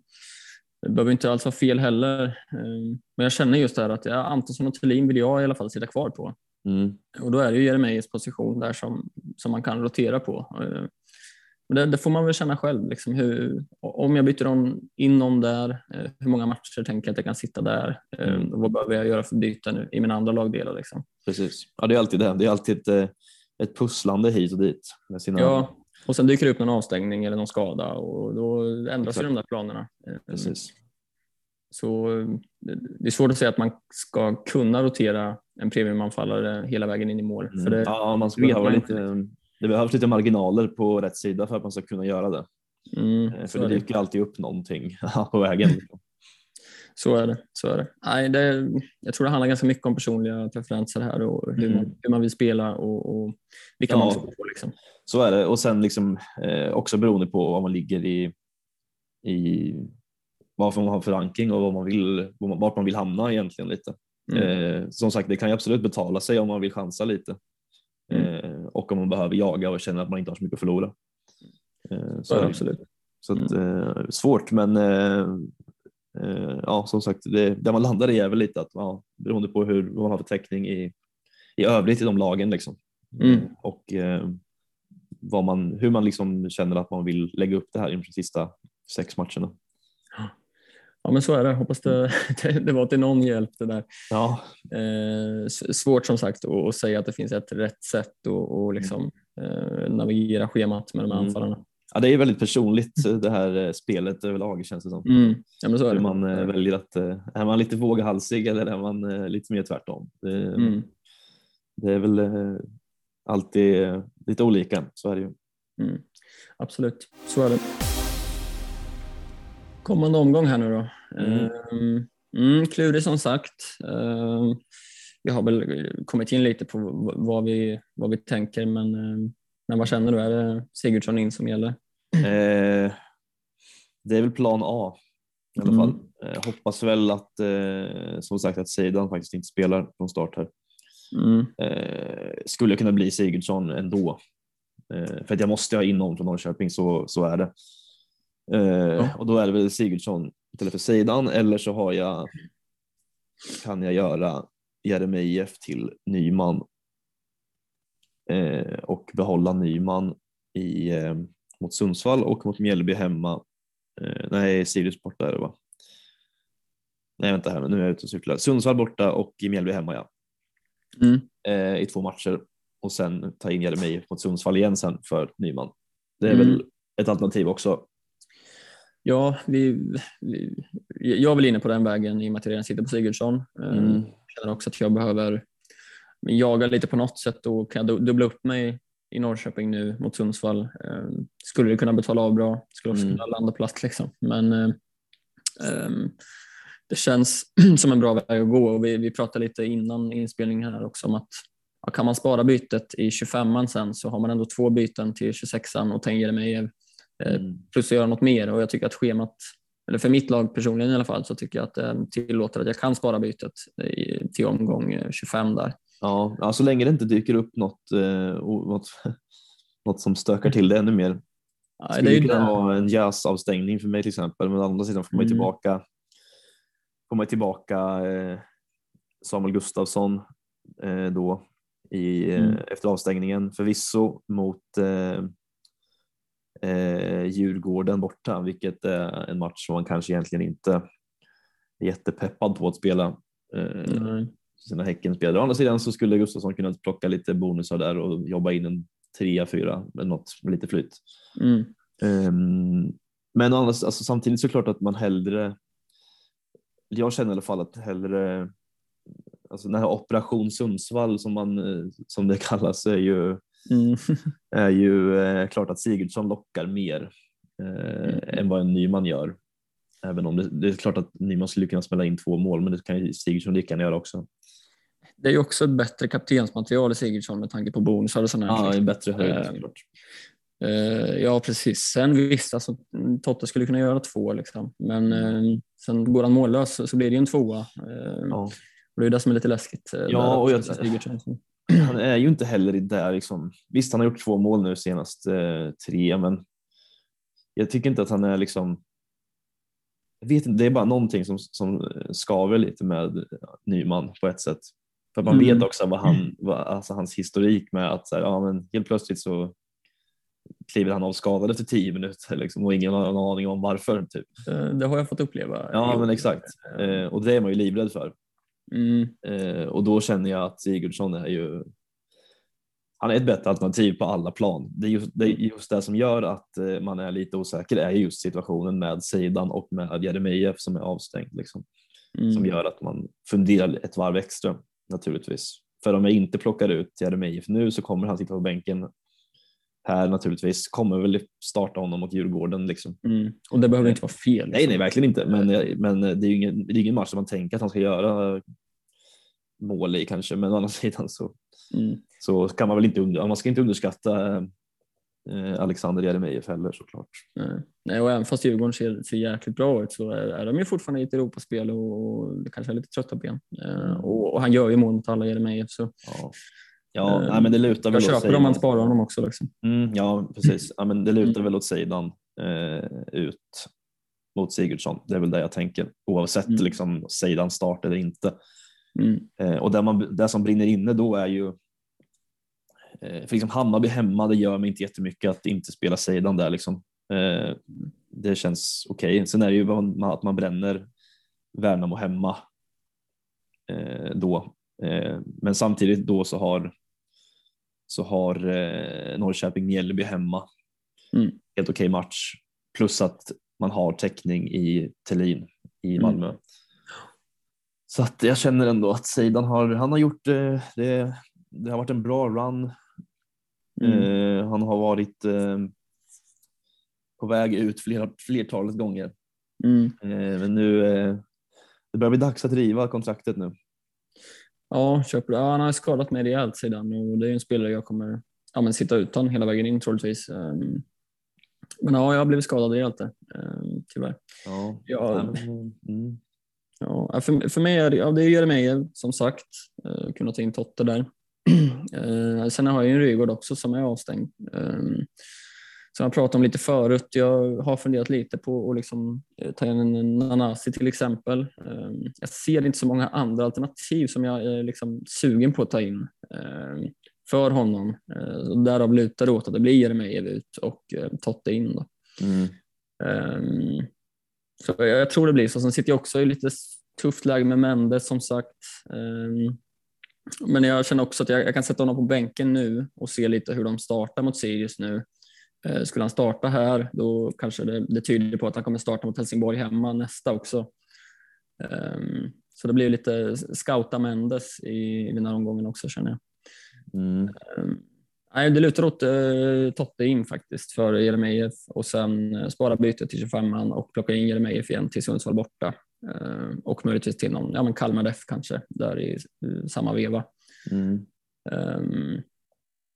Speaker 2: behöver inte alls vara fel heller. Eh, men jag känner just det här att ja, Antonsson och Thelin vill jag i alla fall sitta kvar på.
Speaker 1: Mm.
Speaker 2: Och då är det ju Jeremejeffs position där som, som man kan rotera på. Men det, det får man väl känna själv. Liksom, hur, om jag byter on, in någon där, eh, hur många matcher tänker jag att jag kan sitta där? Eh,
Speaker 1: Mm.
Speaker 2: och vad behöver jag göra för byten i mina andra lagdelar? Liksom.
Speaker 1: Precis. Ja, det är alltid det. Det är alltid ett, eh, ett pusslande hit och dit. Med sina...
Speaker 2: Ja, och sen dyker det upp någon avstängning eller någon skada och då ändras
Speaker 1: Exakt.
Speaker 2: ju de där planerna.
Speaker 1: Precis.
Speaker 2: Så det är svårt att säga att man ska kunna rotera en premiumanfallare hela vägen in i mål.
Speaker 1: Mm.
Speaker 2: För det,
Speaker 1: ja, man ska behöva lite, det behövs lite marginaler på rätt sida för att man ska kunna göra det.
Speaker 2: mm,
Speaker 1: Eh, För det
Speaker 2: det.
Speaker 1: dyker alltid upp någonting på vägen.
Speaker 2: Så är det. Så är det. Nej, det. Jag tror det handlar ganska mycket om personliga preferenser här och hur,
Speaker 1: Mm.
Speaker 2: man, hur man vill spela och, och vilka
Speaker 1: Ja.
Speaker 2: man tror på. Liksom.
Speaker 1: Så är det och sen liksom eh, också beroende på vad man ligger i, i vad man har för ranking och vad man vill, vart man vill hamna egentligen lite.
Speaker 2: Mm.
Speaker 1: Eh, som sagt, det kan ju absolut betala sig om man vill chansa lite
Speaker 2: Mm.
Speaker 1: eh, och om man behöver jaga och känner att man inte har så mycket att förlora. Eh,
Speaker 2: Så det. absolut.
Speaker 1: Så att, eh, svårt, men eh, ja, som sagt, det, där man landar i är väl lite att ja, beroende på hur man har för täckning i, i övrigt i de lagen liksom.
Speaker 2: Mm.
Speaker 1: Och vad man, hur man liksom känner att man vill lägga upp det här inför de sista sex matcherna.
Speaker 2: Ja, men så är det. Hoppas det, det, det var till någon hjälp det där.
Speaker 1: Ja,
Speaker 2: Eh, svårt som sagt att, säga att det finns ett rätt sätt att och liksom, eh, navigera schemat med de här
Speaker 1: Mm.
Speaker 2: anfallarna.
Speaker 1: ja det är väldigt personligt det här eh, spelet överlag känns det som.
Speaker 2: Mm. Ja, men så är det.
Speaker 1: man eh, väljer att, eh, är man lite våghalsig eller är man eh, lite mer tvärtom? Det,
Speaker 2: Mm.
Speaker 1: det är väl eh, alltid eh, lite olika, så är det ju.
Speaker 2: Mm. Absolut, så är det. Kommande omgång här nu då.
Speaker 1: Mm.
Speaker 2: Mm. Mm, klurig som sagt. Eh, vi har väl kommit in lite på vad vi, vad vi tänker men, eh, men vad känner du? Är det Sigurdsson in som gäller?
Speaker 1: Eh, det är väl plan A i alla
Speaker 2: Mm.
Speaker 1: fall. Eh, hoppas väl att, eh, som sagt, att Seidan faktiskt inte spelar från start här.
Speaker 2: Mm.
Speaker 1: Eh, skulle kunna bli Sigurdsson ändå. Eh, för att jag måste ha in någon från Norrköping, så, så är det. Eh,
Speaker 2: Ja.
Speaker 1: Och då är det väl Sigurdsson istället för Seidan eller så har jag, kan jag göra Jeremejeff till Nyman eh, och behålla Nyman i, eh, mot Sundsvall och mot Mjällby hemma. Eh, nej, Sirius borta är det va? Nej, vänta här, nu är jag ute och cyklar. Sundsvall borta och i Mjällby hemma ja
Speaker 2: Mm.
Speaker 1: eh, i två matcher och sen ta in Jeremejeff mot Sundsvall igen sen för Nyman. Det är
Speaker 2: Mm.
Speaker 1: väl ett alternativ också.
Speaker 2: Ja, vi, vi, jag är väl inne på den vägen i och med att jag redan sitter på Sigurdsson. Eh,
Speaker 1: Mm.
Speaker 2: känner också att jag behöver jaga lite på något sätt och kan jag du- dubbla upp mig i Norrköping nu mot Sundsvall. Eh, skulle det kunna betala av bra, skulle också
Speaker 1: Mm.
Speaker 2: kunna landa platt liksom. Men ehm, det känns som en bra väg att gå och vi, vi pratade lite innan inspelningen här också om att ja, kan man spara bytet i 25an sen så har man ändå två byten till 26an och tänker mig eh,
Speaker 1: Mm.
Speaker 2: plus att göra något mer och jag tycker att schemat, eller för mitt lag personligen i alla fall, så tycker jag att det tillåter att jag kan spara bytet till omgång eh, 25 där.
Speaker 1: Ja, ja, så länge det inte dyker upp något, eh, något, något som stökar till det ännu mer.
Speaker 2: Ja,
Speaker 1: Skulle
Speaker 2: det är ju
Speaker 1: kunna vara en jäsavstängning för mig till exempel, men å andra sidan får man
Speaker 2: Mm.
Speaker 1: tillbaka, får man tillbaka eh, Samuel Gustafsson eh, då i, eh,
Speaker 2: Mm.
Speaker 1: efter avstängningen förvisso mot eh, eh, Djurgården borta, vilket är en match som man kanske egentligen inte är jättepeppad på att spela. Eh, sina Häckenspelare. Å andra sidan så skulle Gustafsson kunna plocka lite bonusar där och jobba in en trea, fyra med något med lite flyt.
Speaker 2: Mm.
Speaker 1: Ehm, men andra, alltså, samtidigt så är det klart att man hellre, jag känner i alla fall att hellre, alltså den här operation Sundsvall som, man, eh, som det kallas är ju,
Speaker 2: Mm.
Speaker 1: är ju eh, klart att Sigurdsson lockar mer eh, än vad en Nyman gör. Även om det, det är klart att Nyman skulle kunna spela in två mål men det kan ju Sigurdsson lika gärna göra också.
Speaker 2: Det är ju också ett bättre kaptensmaterial i Sigurdsson med tanke på bonusar och sådana
Speaker 1: Ja, en bättre höjd
Speaker 2: Eh,
Speaker 1: såklart.
Speaker 2: Eh, ja, precis. Sen visst, alltså, Totte skulle kunna göra två, liksom. men eh, sen går han mållös så- så blir det ju en tvåa. Eh,
Speaker 1: Ja.
Speaker 2: och det är det som är lite läskigt.
Speaker 1: Ja, och jag-. han är ju inte heller i där liksom. Visst, han har gjort två mål nu senast eh, tre, men jag tycker inte att han är liksom. Jag vet inte, det är bara någonting som, som skaver lite med Nyman på ett sätt. För man
Speaker 2: Mm.
Speaker 1: vet också vad han, vad, alltså hans historik med att så här, ja, men helt plötsligt så kliver han av skadad efter tio minuter liksom, och ingen har någon aning om varför. Typ.
Speaker 2: Eh, det har jag fått uppleva.
Speaker 1: Ja, men exakt. Eh, och det är man ju livrädd för.
Speaker 2: Mm,
Speaker 1: Eh, och då känner jag att Sigurdsson är ju han är ett bättre alternativ på alla plan. Det är just det, är just det som gör att eh, man är lite osäker är just situationen med Seidan och med Jeremejeff som är avstängd. Liksom,
Speaker 2: mm,
Speaker 1: Som gör att man funderar ett varv extra naturligtvis. För om jag inte plockar ut Jeremejeff nu så kommer han sitta på bänken här naturligtvis. Kommer väl starta honom mot Djurgården. Liksom.
Speaker 2: mm. Och det behöver inte vara fel.
Speaker 1: Nej,
Speaker 2: liksom.
Speaker 1: nej, verkligen inte. Men, men det är ju ingen, det är ingen match som man tänker att han ska göra mål i kanske. Men å andra sidan så,
Speaker 2: Mm.
Speaker 1: så kan man väl inte, man ska inte underskatta eh, Alexander Jeremejeff heller såklart.
Speaker 2: Nej. Nej, och även fast Djurgården ser, ser jäkligt bra ut så är, är de ju fortfarande i ett Europaspel och, och det kanske är lite trötta ben. Eh, och, och han gör ju mål mot alla Jeremejeff så
Speaker 1: Ja, ja
Speaker 2: Eh,
Speaker 1: nej, men det lutar väl
Speaker 2: jag köper om man sparar honom också. Liksom.
Speaker 1: Mm, ja, precis. Ja, men det lutar
Speaker 2: Mm.
Speaker 1: väl åt Seidan eh, ut mot Sigurdsson. Det är väl det jag tänker oavsett
Speaker 2: Mm.
Speaker 1: liksom Seidan start eller inte.
Speaker 2: Mm.
Speaker 1: Eh, och det, man, det som brinner inne då är ju eh, för liksom Hammarby hemma, det gör mig inte jättemycket att inte spela Seidan där liksom. Eh, det känns okej. Sen är det ju att man bränner Värnamo hemma då. Men samtidigt då så har så har eh, Norrköping Mjällby hemma.
Speaker 2: Mm.
Speaker 1: Helt okej match. Plus att man har täckning i Thelin i
Speaker 2: Mm.
Speaker 1: Malmö. Så att jag känner ändå att Seidan har, han har gjort eh, det, det har varit en bra run.
Speaker 2: Mm.
Speaker 1: Eh, han har varit eh, på väg ut flera, flertalet gånger.
Speaker 2: Mm.
Speaker 1: Eh, men nu eh, det börjar bli dags att riva kontraktet nu.
Speaker 2: Ja, köper det. Ja, han har skadat mig rejält sedan och det är en spelare jag kommer ja, men sitta utan hela vägen in troligtvis. Ehm, Men ja, jag har blivit skadad rejält där, ehm, tyvärr.
Speaker 1: Ja.
Speaker 2: Ja.
Speaker 1: Mm.
Speaker 2: Ja, för, för mig är det, ja, det är Jeremejeff som sagt, eh, kunna ta in Totte där. Eh, sen har jag ju en Rygaard också som är avstängd. Som jag pratade om lite förut, jag har funderat lite på att liksom, eh, ta in en Nanasi till exempel. Eh, jag ser inte så många andra alternativ som jag är liksom sugen på att ta in eh, för honom. Eh, därav lutar det åt att det blir Jeremejeff ut och eh, Totte in. Då.
Speaker 1: Mm.
Speaker 2: Ehm, så jag, tror det blir så. Sen sitter jag också i lite tufft läge med Mendes som sagt. Ehm, men jag känner också att jag, jag kan sätta honom på bänken nu och se lite hur de startar mot Sirius nu. Eh, skulle han starta här då kanske det, det tyder på att han kommer starta mot Helsingborg hemma nästa också. Ehm, så det blir lite scouta Mendes i, i den här omgången också känner jag.
Speaker 1: Mm.
Speaker 2: Ehm, Nej, det lutar åt uh, Totte in faktiskt för Jeremejeff och sen uh, spara bytet till 25an och plocka in Jeremejeff igen till Sundsvall borta. Ehm, och möjligtvis till någon, ja men Kalmar F kanske, där i uh, samma veva.
Speaker 1: Mm.
Speaker 2: Ehm,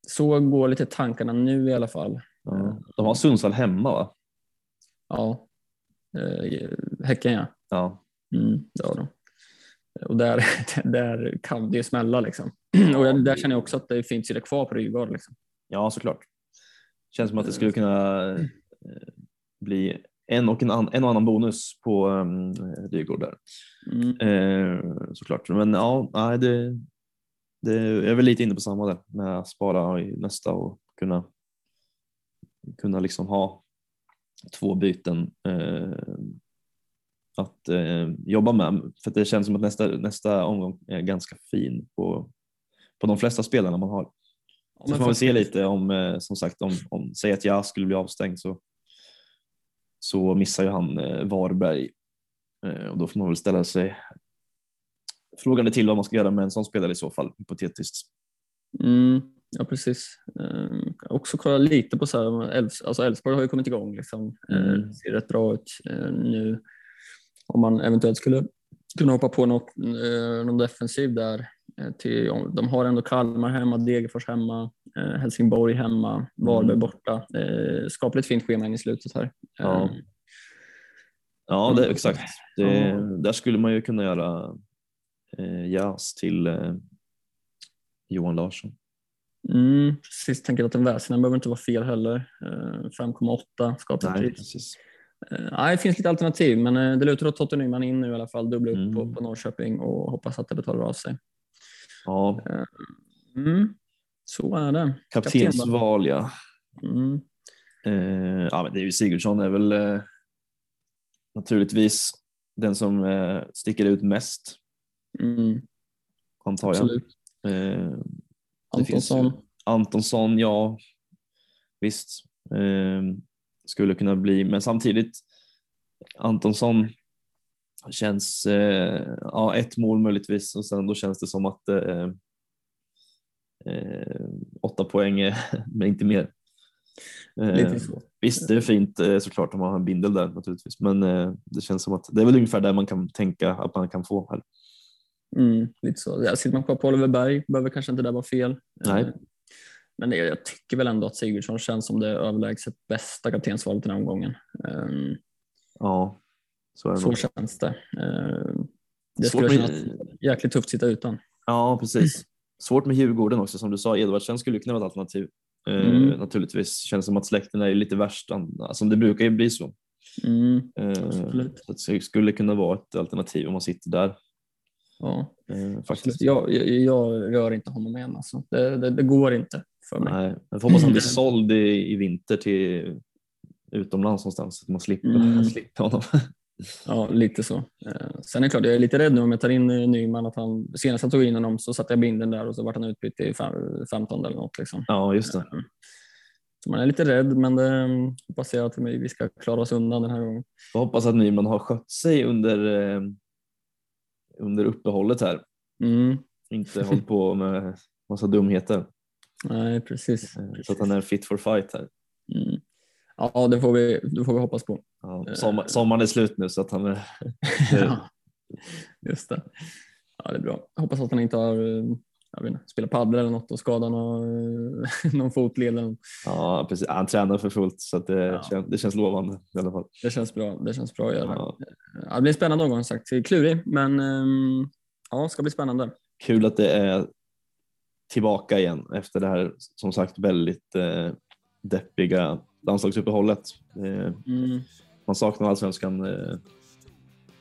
Speaker 2: så går lite tankarna nu i alla fall.
Speaker 1: Ja. De har Sundsvall hemma va?
Speaker 2: Ja, uh, Häcken ja.
Speaker 1: Ja.
Speaker 2: Mm, det har de. Och där, där kan det ju smälla liksom. Och där känner jag också att det finns det kvar på Rygaard. Liksom.
Speaker 1: ja, såklart. Känns som att det skulle kunna eh, bli en och, en, an, en och annan bonus på um, Dyrgård där.
Speaker 2: Mm.
Speaker 1: Eh, såklart. Men ja, nej, det, det, jag är väl lite inne på samma där med att spara i nästa och kunna, kunna liksom ha två byten eh, att eh, jobba med. För det känns som att nästa, nästa omgång är ganska fin på, på de flesta spelarna man har.
Speaker 2: Ja,
Speaker 1: Så får man väl se lite om, eh, som sagt, om, om säg att jag skulle bli avstängd så, så missar ju han eh, Varberg eh, och då får man väl ställa sig frågande till vad man ska göra med en sån spelare i så fall, hypotetiskt.
Speaker 2: Mm, ja, precis. Um, också kolla lite på så här, Elfs, alltså Elfsborg har ju kommit igång. Liksom.
Speaker 1: Mm.
Speaker 2: Eh, ser rätt bra ut eh, nu. Om man eventuellt skulle kunna hoppa på något, eh, någon defensiv där. eh, till, de har ändå Kalmar hemma, Degerfors hemma, eh, Helsingborg hemma, Varberg
Speaker 1: Mm.
Speaker 2: borta. Eh, skapligt fint schema in i slutet här.
Speaker 1: Ja.
Speaker 2: Eh,
Speaker 1: Ja, det, exakt. Det,
Speaker 2: Ja.
Speaker 1: Där skulle man ju kunna göra eh, jazz till eh, Johan Larsson.
Speaker 2: Mm, precis, tänker att en Väsinen behöver inte vara fel heller. Eh, 5,8 skapligt
Speaker 1: Nej,
Speaker 2: pris.
Speaker 1: precis.
Speaker 2: Eh, Nej, det finns lite alternativ, men eh, det lutar åt Totte Nyman in nu i alla fall. Dubbla upp
Speaker 1: Mm.
Speaker 2: på, på Norrköping och hoppas att det betalar av sig.
Speaker 1: Ja,
Speaker 2: Mm. Så är det.
Speaker 1: kaptensval ja.
Speaker 2: Mm.
Speaker 1: Eh, ja, men David Sigurdsson är väl eh, naturligtvis den som eh, sticker ut mest,
Speaker 2: Mm.
Speaker 1: antar jag.
Speaker 2: Absolut. Antonsson.
Speaker 1: Antonsson, ja visst. Eh, skulle kunna bli, men samtidigt Antonsson känns, eh, ja ett mål möjligtvis och sen då känns det som att eh, eh, åtta poäng, men inte mer. Eh,
Speaker 2: Lite så.
Speaker 1: Visst, det är fint eh, såklart om man har en bindel där naturligtvis, men det känns som att det är väl ungefär där man kan tänka att man kan få här.
Speaker 2: Mm, lite så. Ja, sitter man kvar på Oliver Berg behöver kanske inte det vara fel.
Speaker 1: Nej.
Speaker 2: Eh, Men det, jag tycker väl ändå att Sigurdsson känns som det överlägset bästa kaptensvalet den här omgången. Eh,
Speaker 1: Ja, så är det
Speaker 2: Så
Speaker 1: nog.
Speaker 2: känns det. Eh, Det
Speaker 1: Svårt
Speaker 2: skulle
Speaker 1: med-
Speaker 2: kännas jäkligt tufft att sitta utan.
Speaker 1: Ja, precis. Svårt med Djurgården också, som du sa. Edvardsen skulle kunna vara ett alternativ. Eh,
Speaker 2: Mm.
Speaker 1: Naturligtvis känns som att släkten är lite värst, som det brukar ju bli så.
Speaker 2: Mm, Absolut.
Speaker 1: så det skulle kunna vara ett alternativ om man sitter där.
Speaker 2: Ja.
Speaker 1: Eh,
Speaker 2: Absolut.
Speaker 1: faktiskt.
Speaker 2: Jag, jag, jag rör inte honom igen. Alltså. Det, det, det går inte för mig.
Speaker 1: Nej, jag får hoppas han blir såld i, i vinter till utomlands någonstans, så att man slipper,
Speaker 2: Mm.
Speaker 1: slipper honom.
Speaker 2: Ja, lite så. Eh, Sen är det klart, jag är lite rädd nu om jag tar in eh, Nyman. Att han, senast jag tog in honom så satte jag binden där och så vart han utbytt i fem- 15 eller något. Liksom.
Speaker 3: Ja, just det.
Speaker 2: Så man är lite rädd, men det hoppas jag att vi ska klara oss undan den här gången.
Speaker 3: Jag hoppas att Nyman har skött sig under, eh, under uppehållet här.
Speaker 2: Mm.
Speaker 3: Inte hållit på med massa dumheter.
Speaker 2: Nej, precis.
Speaker 3: Eh, Så att han är fit for fight här.
Speaker 2: Mm. Ja, det får, vi, det får vi hoppas på.
Speaker 3: Ja,
Speaker 2: Eh.
Speaker 3: sommar, sommaren är slut nu så att han är...
Speaker 2: Ja, just det. Ja, det är bra. Jag hoppas att han inte har eh, jag vet inte, spelat padel eller något och skadat någon, någon fotled. eller något.
Speaker 3: Ja, precis. Han tränar för fullt så det,
Speaker 2: Ja.
Speaker 3: känns, det känns lovande i alla fall.
Speaker 2: Det känns bra. Det känns bra att göra.
Speaker 3: Ja.
Speaker 2: Ja, det blir spännande som sagt. Klurig, men ehm, ja, ska bli spännande.
Speaker 3: Kul att det är tillbaka igen efter det här som sagt väldigt eh, deppiga landslagsuppehållet. Eh,
Speaker 2: Mm.
Speaker 3: man saknar allsvenskan eh,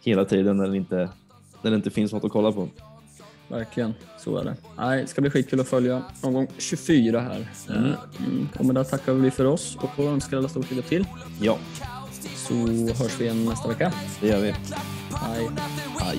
Speaker 3: hela tiden när det, inte, när det inte finns något att kolla på.
Speaker 2: Verkligen, så är det. Nej, det ska bli skitkul att följa omgång 24 här.
Speaker 3: Mm.
Speaker 2: Mm. Och med det tackar vi för oss och önskar alla stort lycka till.
Speaker 3: Ja,
Speaker 2: Så hörs vi igen nästa vecka.
Speaker 3: det gör vi.
Speaker 2: Hej.
Speaker 3: Hej.